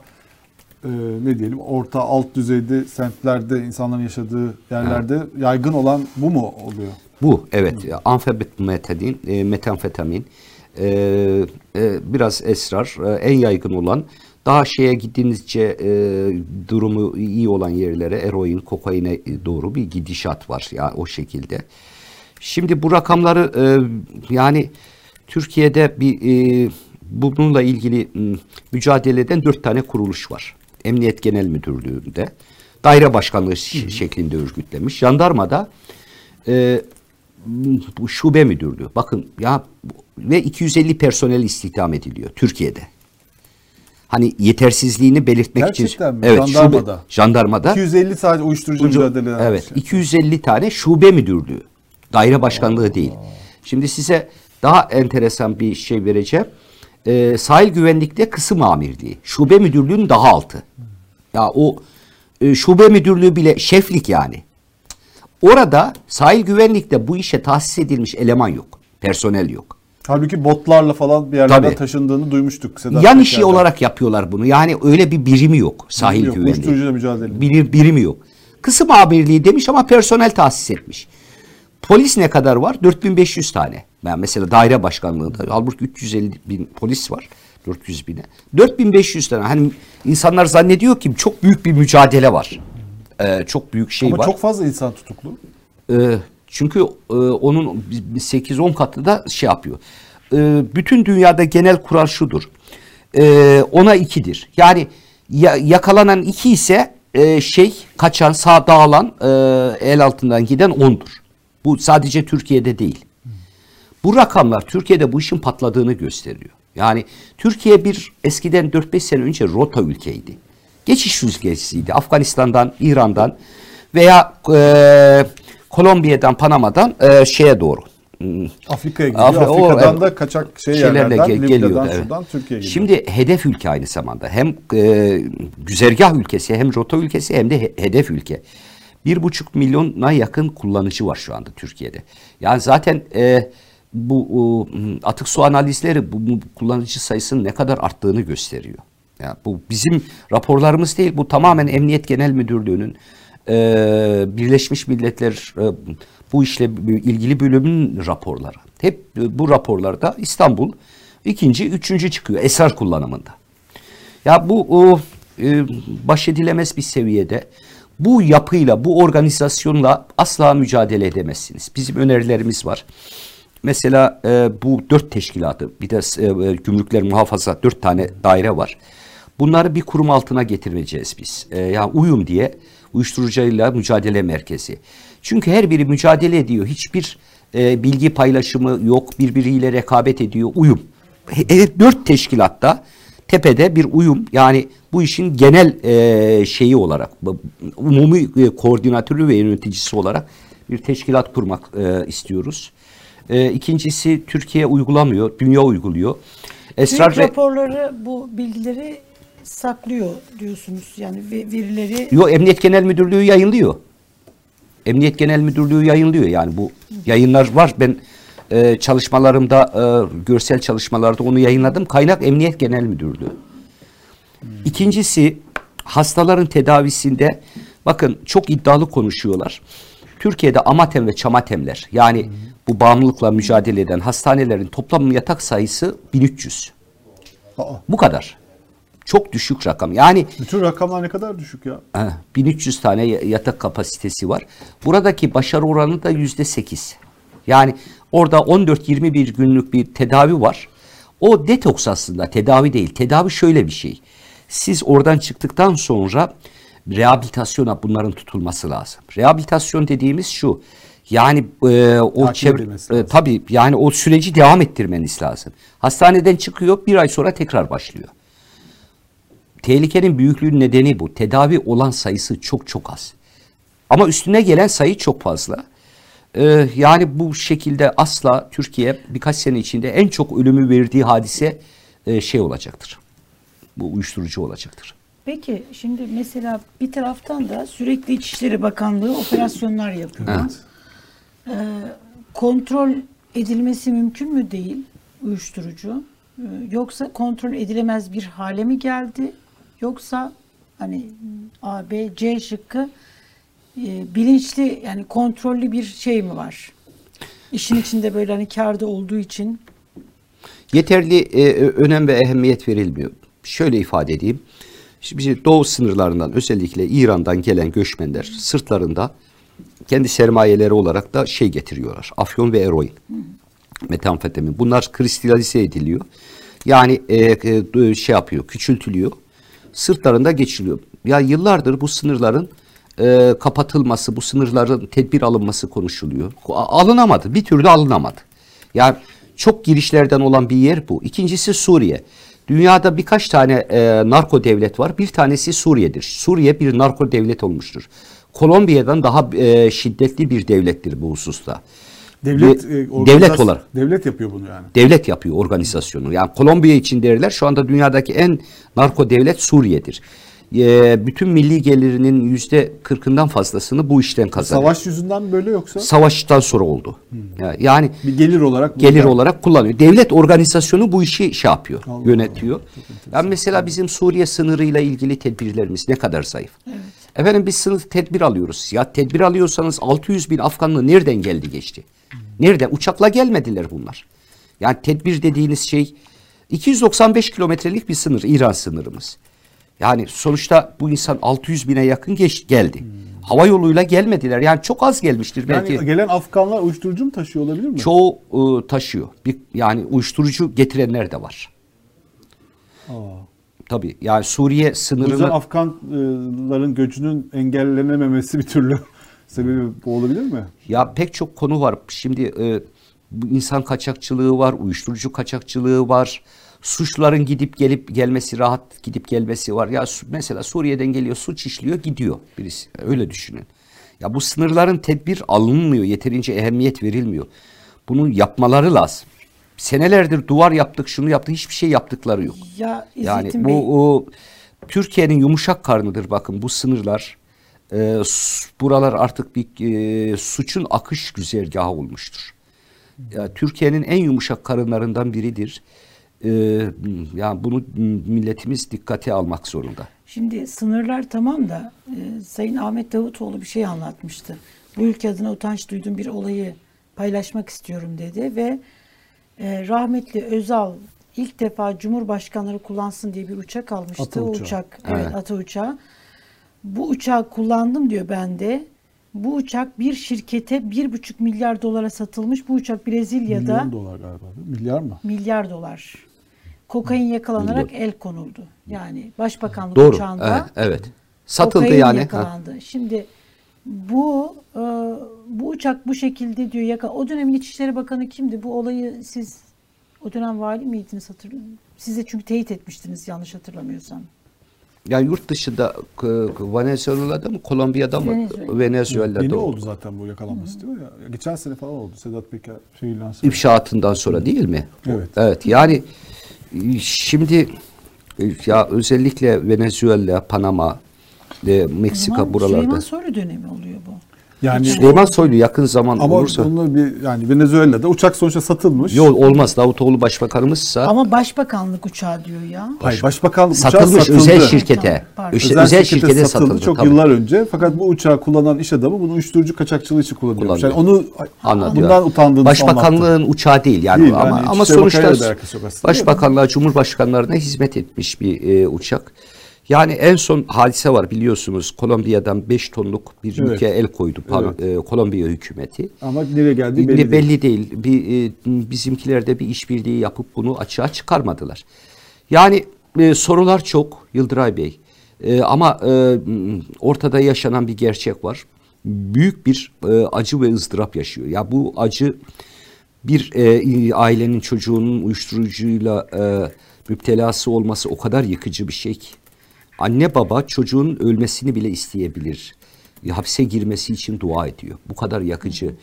e, ne diyelim orta alt düzeyde semtlerde insanların yaşadığı yerlerde yaygın olan bu mu oluyor? Bu evet amfetamin, e, metamfetamin, e, e, biraz esrar, e, en yaygın olan daha şeye gittiğinizce e, durumu iyi olan yerlere eroin, kokaine doğru bir gidişat var ya o şekilde. Şimdi bu rakamları e, yani Türkiye'de bir e, bununla ilgili mücadele eden dört tane kuruluş var. Emniyet Genel Müdürlüğü'nde daire başkanlığı ş- şeklinde örgütlemiş. Jandarmada e, bu şube müdürlüğü. Bakın ya ve 250 personel istihdam ediliyor Türkiye'de. Hani yetersizliğini belirtmek için. Gerçekten mi? Evet, Jandarmada. Şube, jandarmada. 250 sadece uyuşturucu Ucu- mücadele Evet. şey. 250 tane şube müdürlüğü. Daire başkanlığı değil. Şimdi size daha enteresan bir şey vereceğim. Ee, sahil güvenlikte kısım amirliği. Şube müdürlüğünün daha altı. Ya o e, şube müdürlüğü bile şeflik yani. Orada sahil güvenlikte bu işe tahsis edilmiş eleman yok. Personel yok. Halbuki botlarla falan bir yerlerden Tabii. taşındığını duymuştuk. Sedat Yan işi Peker'den. olarak yapıyorlar bunu. Yani öyle bir birimi yok sahil Yok, güvenliği. uyuşturucuyla mücadele. Bir, birimi yok. Kısım amirliği demiş ama personel tahsis etmiş. Polis ne kadar var? 4500 tane. Ben mesela daire başkanlığında halbuki 350 bin polis var. 400 bine. 4500 tane. Hani insanlar zannediyor ki çok büyük bir mücadele var. Ee, çok büyük şey Ama var. çok fazla insan tutuklu. Ee, çünkü e, onun 8-10 katı da şey yapıyor. Ee, bütün dünyada genel kural şudur. Ee, ona ikidir. Yani ya- yakalanan iki ise e, şey kaçan sağ dağılan e, el altından giden ondur. Bu sadece Türkiye'de değil. Bu rakamlar Türkiye'de bu işin patladığını gösteriyor. Yani Türkiye bir eskiden 4-5 sene önce rota ülkeydi. Geçiş ülkesiydi. Afganistan'dan, İran'dan veya e, Kolombiya'dan, Panama'dan e, şeye doğru. Hmm, Afrika'ya gidiyor. Afri- o, Afrika'dan evet. da kaçak şey yerlerden, ge- Libya'dan, geliyordu, evet. şuradan Türkiye'ye gidiyor. Şimdi hedef ülke aynı zamanda. Hem e, güzergah ülkesi hem rota ülkesi hem de he- hedef ülke. Bir buçuk milyona yakın kullanıcı var şu anda Türkiye'de. Yani zaten e, bu m, atık su analizleri bu, bu kullanıcı sayısının ne kadar arttığını gösteriyor. Yani bu bizim raporlarımız değil. Bu tamamen Emniyet Genel Müdürlüğü'nün e, Birleşmiş Milletler e, bu işle ilgili bölümün raporları. Hep e, bu raporlarda İstanbul ikinci, üçüncü çıkıyor esrar kullanımında. Ya bu o, e, baş edilemez bir seviyede. Bu yapıyla, bu organizasyonla asla mücadele edemezsiniz. Bizim önerilerimiz var. Mesela e, bu dört teşkilatı, bir de e, gümrükler muhafaza dört tane daire var. Bunları bir kurum altına getireceğiz biz. E, yani uyum diye uyuşturucuyla mücadele merkezi. Çünkü her biri mücadele ediyor. Hiçbir e, bilgi paylaşımı yok. Birbiriyle rekabet ediyor. Uyum. He- he- dört teşkilatta tepede bir uyum yani bu işin genel e, şeyi olarak umumi e, koordinatörü ve yöneticisi olarak bir teşkilat kurmak e, istiyoruz. E, ikincisi Türkiye uygulamıyor, dünya uyguluyor. Esrar ve raporları bu bilgileri saklıyor diyorsunuz. Yani ve- verileri Yo Emniyet Genel Müdürlüğü yayınlıyor. Emniyet Genel Müdürlüğü yayınlıyor yani bu yayınlar var. Ben e, çalışmalarımda e, görsel çalışmalarda onu yayınladım. Kaynak Emniyet Genel Müdürlüğü. İkincisi hastaların tedavisinde bakın çok iddialı konuşuyorlar. Türkiye'de amatem ve çamatemler yani bu bağımlılıkla mücadele eden hastanelerin toplam yatak sayısı 1300. Aa, Bu kadar. Çok düşük rakam. Yani bütün rakamlar ne kadar düşük ya. Ha, 1300 tane ya- yatak kapasitesi var. Buradaki başarı oranı da yüzde 8. Yani orada 14-21 günlük bir tedavi var. O detoks aslında tedavi değil. Tedavi şöyle bir şey. Siz oradan çıktıktan sonra rehabilitasyona bunların tutulması lazım. Rehabilitasyon dediğimiz şu. Yani e, o çevre, e, tabii yani o süreci devam ettirmeniz lazım. Hastaneden çıkıyor bir ay sonra tekrar başlıyor. Tehlikenin büyüklüğünün nedeni bu. Tedavi olan sayısı çok çok az. Ama üstüne gelen sayı çok fazla. Ee, yani bu şekilde asla Türkiye birkaç sene içinde en çok ölümü verdiği hadise e, şey olacaktır. Bu uyuşturucu olacaktır. Peki şimdi mesela bir taraftan da sürekli İçişleri Bakanlığı operasyonlar yapıyor. Evet. Ee, kontrol edilmesi mümkün mü değil uyuşturucu? Ee, yoksa kontrol edilemez bir hale mi geldi? Yoksa hani A, B, C şıkkı e, bilinçli yani kontrollü bir şey mi var? İşin içinde böyle hani kârda olduğu için yeterli e, önem ve ehemmiyet verilmiyor. Şöyle ifade edeyim. Şimdi doğu sınırlarından özellikle İran'dan gelen göçmenler sırtlarında kendi sermayeleri olarak da şey getiriyorlar. Afyon ve eroin. Metamfetamin. Bunlar kristalize ediliyor. Yani e, e, şey yapıyor, küçültülüyor. Sırtlarında geçiliyor. Ya yıllardır bu sınırların e, kapatılması, bu sınırların tedbir alınması konuşuluyor. Alınamadı. Bir türlü alınamadı. Yani çok girişlerden olan bir yer bu. İkincisi Suriye. Dünyada birkaç tane e, narko devlet var. Bir tanesi Suriye'dir. Suriye bir narko devlet olmuştur. Kolombiya'dan daha e, şiddetli bir devlettir bu hususta. Devlet, Ve- e, devlet olarak Devlet yapıyor bunu yani. devlet yapıyor organizasyonu. Yani Kolombiya için derler şu anda dünyadaki en narko devlet Suriye'dir. Ee, bütün milli gelirinin yüzde kırkından fazlasını bu işten kazanıyor. Savaş yüzünden böyle yoksa Savaştan sonra oldu. Ya- Yani bir gelir olarak gelir burada- olarak kullanıyor. Devlet organizasyonu bu işi şey yapıyor, Allah yönetiyor. Yani mesela bizim Suriye sınırıyla ilgili tedbirlerimiz ne kadar zayıf. Efendim biz sınır tedbir alıyoruz. Ya tedbir alıyorsanız 600 bin Afganlı nereden geldi geçti? Nereden? Uçakla gelmediler bunlar. Yani tedbir dediğiniz şey 295 kilometrelik bir sınır İran sınırımız. Yani sonuçta bu insan 600 bine yakın geç, geldi. Hava yoluyla gelmediler. Yani çok az gelmiştir belki. Yani gelen Afganlar uyuşturucu mu taşıyor olabilir mi? Çoğu ıı, taşıyor. Bir, yani uyuşturucu getirenler de var. Aa. Tabii yani Suriye O yüzden sınırını Afganların göçünün engellenememesi bir türlü sebebi bu olabilir mi? ya pek çok konu var. Şimdi e, insan kaçakçılığı var, uyuşturucu kaçakçılığı var. Suçların gidip gelip gelmesi, rahat gidip gelmesi var. Ya mesela Suriye'den geliyor, suç işliyor, gidiyor birisi. Öyle düşünün. Ya bu sınırların tedbir alınmıyor, yeterince ehemmiyet verilmiyor. Bunu yapmaları lazım. Senelerdir duvar yaptık, şunu yaptık, hiçbir şey yaptıkları yok. ya Yani İzzettin Bey, bu o, Türkiye'nin yumuşak karnıdır bakın bu sınırlar. E, buralar artık bir e, suçun akış güzergahı olmuştur. Ya, Türkiye'nin en yumuşak karınlarından biridir. E, yani bunu milletimiz dikkate almak zorunda. Şimdi sınırlar tamam da e, Sayın Ahmet Davutoğlu bir şey anlatmıştı. Bu ülke adına utanç duyduğum bir olayı paylaşmak istiyorum dedi ve e, rahmetli Özal ilk defa Cumhurbaşkanları kullansın diye bir uçak almıştı. Ata o uçak, evet, Evet. ata uçağı. Bu uçağı kullandım diyor ben de. Bu uçak bir şirkete bir buçuk milyar dolara satılmış. Bu uçak Brezilya'da Milyon dolar galiba. Milyar mı? milyar dolar. Kokain yakalanarak el konuldu. Yani Başbakanlık Doğru. uçağında Evet, evet. Satıldı kokain yani. Ha. yakalandı. Şimdi bu e, bu uçak bu şekilde diyor yaka. O dönemin İçişleri Bakanı kimdi? Bu olayı siz o dönem vali miydiniz hatırlıyorum. Siz de çünkü teyit etmiştiniz yanlış hatırlamıyorsam. Yani yurt dışında e, Venezuela'da mı, Kolombiya'da mı, Venezuela. Venezuela'da Yeni oldu. oldu zaten bu yakalanması değil mi? Ya, geçen sene falan oldu. Sedat Peker şey ilan İfşaatından sonra değil mi? Evet. Evet yani şimdi e, ya özellikle Venezuela, Panama, e, Meksika buralarda. Süleyman Soylu dönemi oluyor bu. Yani Süleyman Soylu yakın zaman ama olursa onu bir yani Venezuela'da uçak sonuçta satılmış. yol olmaz. Davutoğlu başbakanımızsa Ama başbakanlık uçağı diyor ya. Hayır, başbakanlık uçağı satılmış satıldı. özel şirkete. Pardon. Özel, Özel, şirkete, şirkete satıldı, satıldı. çok tabii. yıllar önce. Fakat bu uçağı kullanan iş adamı bunu uyuşturucu kaçakçılığı için kullanıyormuş. Yani Kullanıyor. onu Anladım. bundan utandığını anlattı. Başbakanlığın uçağı değil yani Değil, ama yani ama sonuçta yok başbakanlığa, cumhurbaşkanlarına hizmet etmiş bir e, uçak. Yani en son hadise var biliyorsunuz. Kolombiya'dan 5 tonluk bir Evet. yüke el koydu Pan- e, Kolombiya hükümeti. Ama nereye geldiği belli, belli, belli, değil. değil. Bir e, bizimkiler de bir işbirliği yapıp bunu açığa çıkarmadılar. Yani e, sorular çok Yıldıray Bey. E, ama e, ortada yaşanan bir gerçek var. Büyük bir e, acı ve ızdırap yaşıyor. Ya bu acı bir e, ailenin çocuğunun uyuşturucuyla e, müptelası olması o kadar yıkıcı bir şey ki. Anne baba çocuğun ölmesini bile isteyebilir. Hapse girmesi için dua ediyor. Bu kadar yakıcı.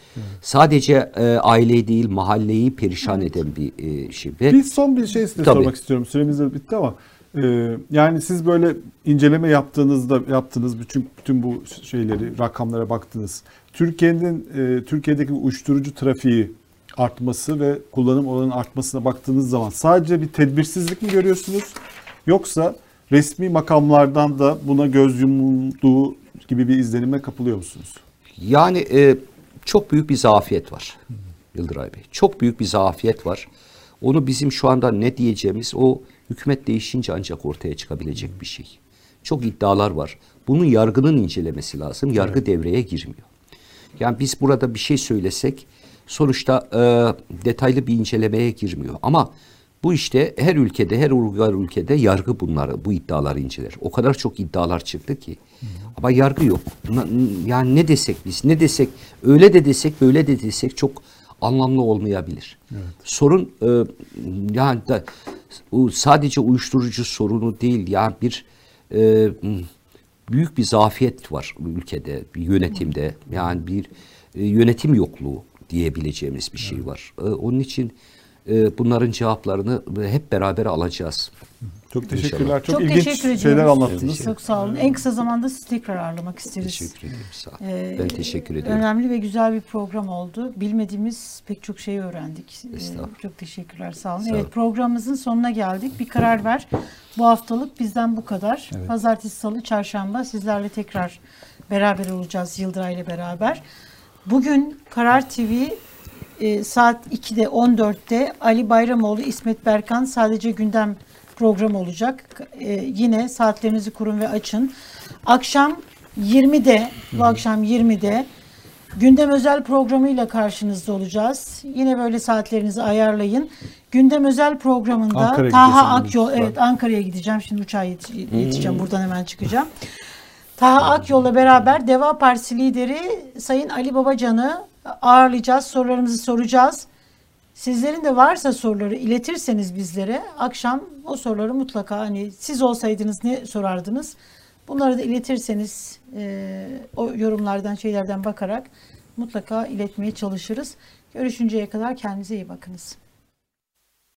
Sadece e, aileyi değil mahalleyi perişan eden bir e, şey. Ve Bir son bir şey size Tabii. sormak istiyorum. Süremiz de bitti ama Ee, yani siz böyle inceleme yaptığınızda yaptığınız bütün bütün bu şeyleri rakamlara baktınız. Türkiye'nin e, Türkiye'deki uyuşturucu trafiği artması ve kullanım oranının artmasına baktığınız zaman sadece bir tedbirsizlik mi görüyorsunuz yoksa resmi makamlardan da buna göz yumulduğu gibi bir izlenime kapılıyor musunuz? Yani e, çok büyük bir zafiyet var Yıldıray Bey. Çok büyük bir zafiyet var. Onu bizim şu anda ne diyeceğimiz o hükümet değişince ancak ortaya çıkabilecek bir şey. Çok iddialar var. Bunun yargının incelemesi lazım. Yargı devreye girmiyor. Yani biz burada bir şey söylesek sonuçta e, detaylı bir incelemeye girmiyor. Ama bu işte her ülkede, her uygar ülkede yargı bunları, bu iddiaları inceler. O kadar çok iddialar çıktı ki. Ama yargı yok. Yani ne desek biz, ne desek, öyle de desek, böyle de desek çok anlamlı olmayabilir. Sorun e, yani da, sadece uyuşturucu sorunu değil. Yani bir e, büyük bir zafiyet var ülkede, bir yönetimde. Yani bir e, yönetim yokluğu diyebileceğimiz bir şey var. E, onun için e, bunların cevaplarını hep beraber alacağız. Çok teşekkürler. Çok, Çok ilginç teşekkür şeyler anlattınız. Çok sağ olun. En kısa zamanda sizi tekrar ağırlamak isteriz. Teşekkür ederim. Sağ olun. Ee, ben teşekkür ederim. Önemli ve güzel bir program oldu. Bilmediğimiz pek çok şeyi öğrendik. Ee, Estağfurullah. çok teşekkürler. Sağ olun. Sağ evet olun. programımızın sonuna geldik. Bir karar ver. Bu haftalık bizden bu kadar. Evet. Pazartesi, salı, çarşamba sizlerle tekrar beraber olacağız Yıldıray ile beraber. Bugün Karar TV e, saat 2'de 14'te Ali Bayramoğlu, İsmet Berkan sadece gündem programı olacak. E, yine saatlerinizi kurun ve açın. Akşam 20'de, bu akşam 20'de Gündem özel programıyla karşınızda olacağız. Yine böyle saatlerinizi ayarlayın. Gündem özel programında Ankara'ya Taha Akyol, evet Ankara'ya gideceğim. Şimdi uçağa yet- yetişeceğim. Buradan hemen çıkacağım. Taha Akyol'la beraber Deva Partisi lideri Sayın Ali Babacan'ı ağırlayacağız. Sorularımızı soracağız. Sizlerin de varsa soruları iletirseniz bizlere akşam o soruları mutlaka hani siz olsaydınız ne sorardınız? Bunları da iletirseniz e, o yorumlardan şeylerden bakarak mutlaka iletmeye çalışırız. Görüşünceye kadar kendinize iyi bakınız.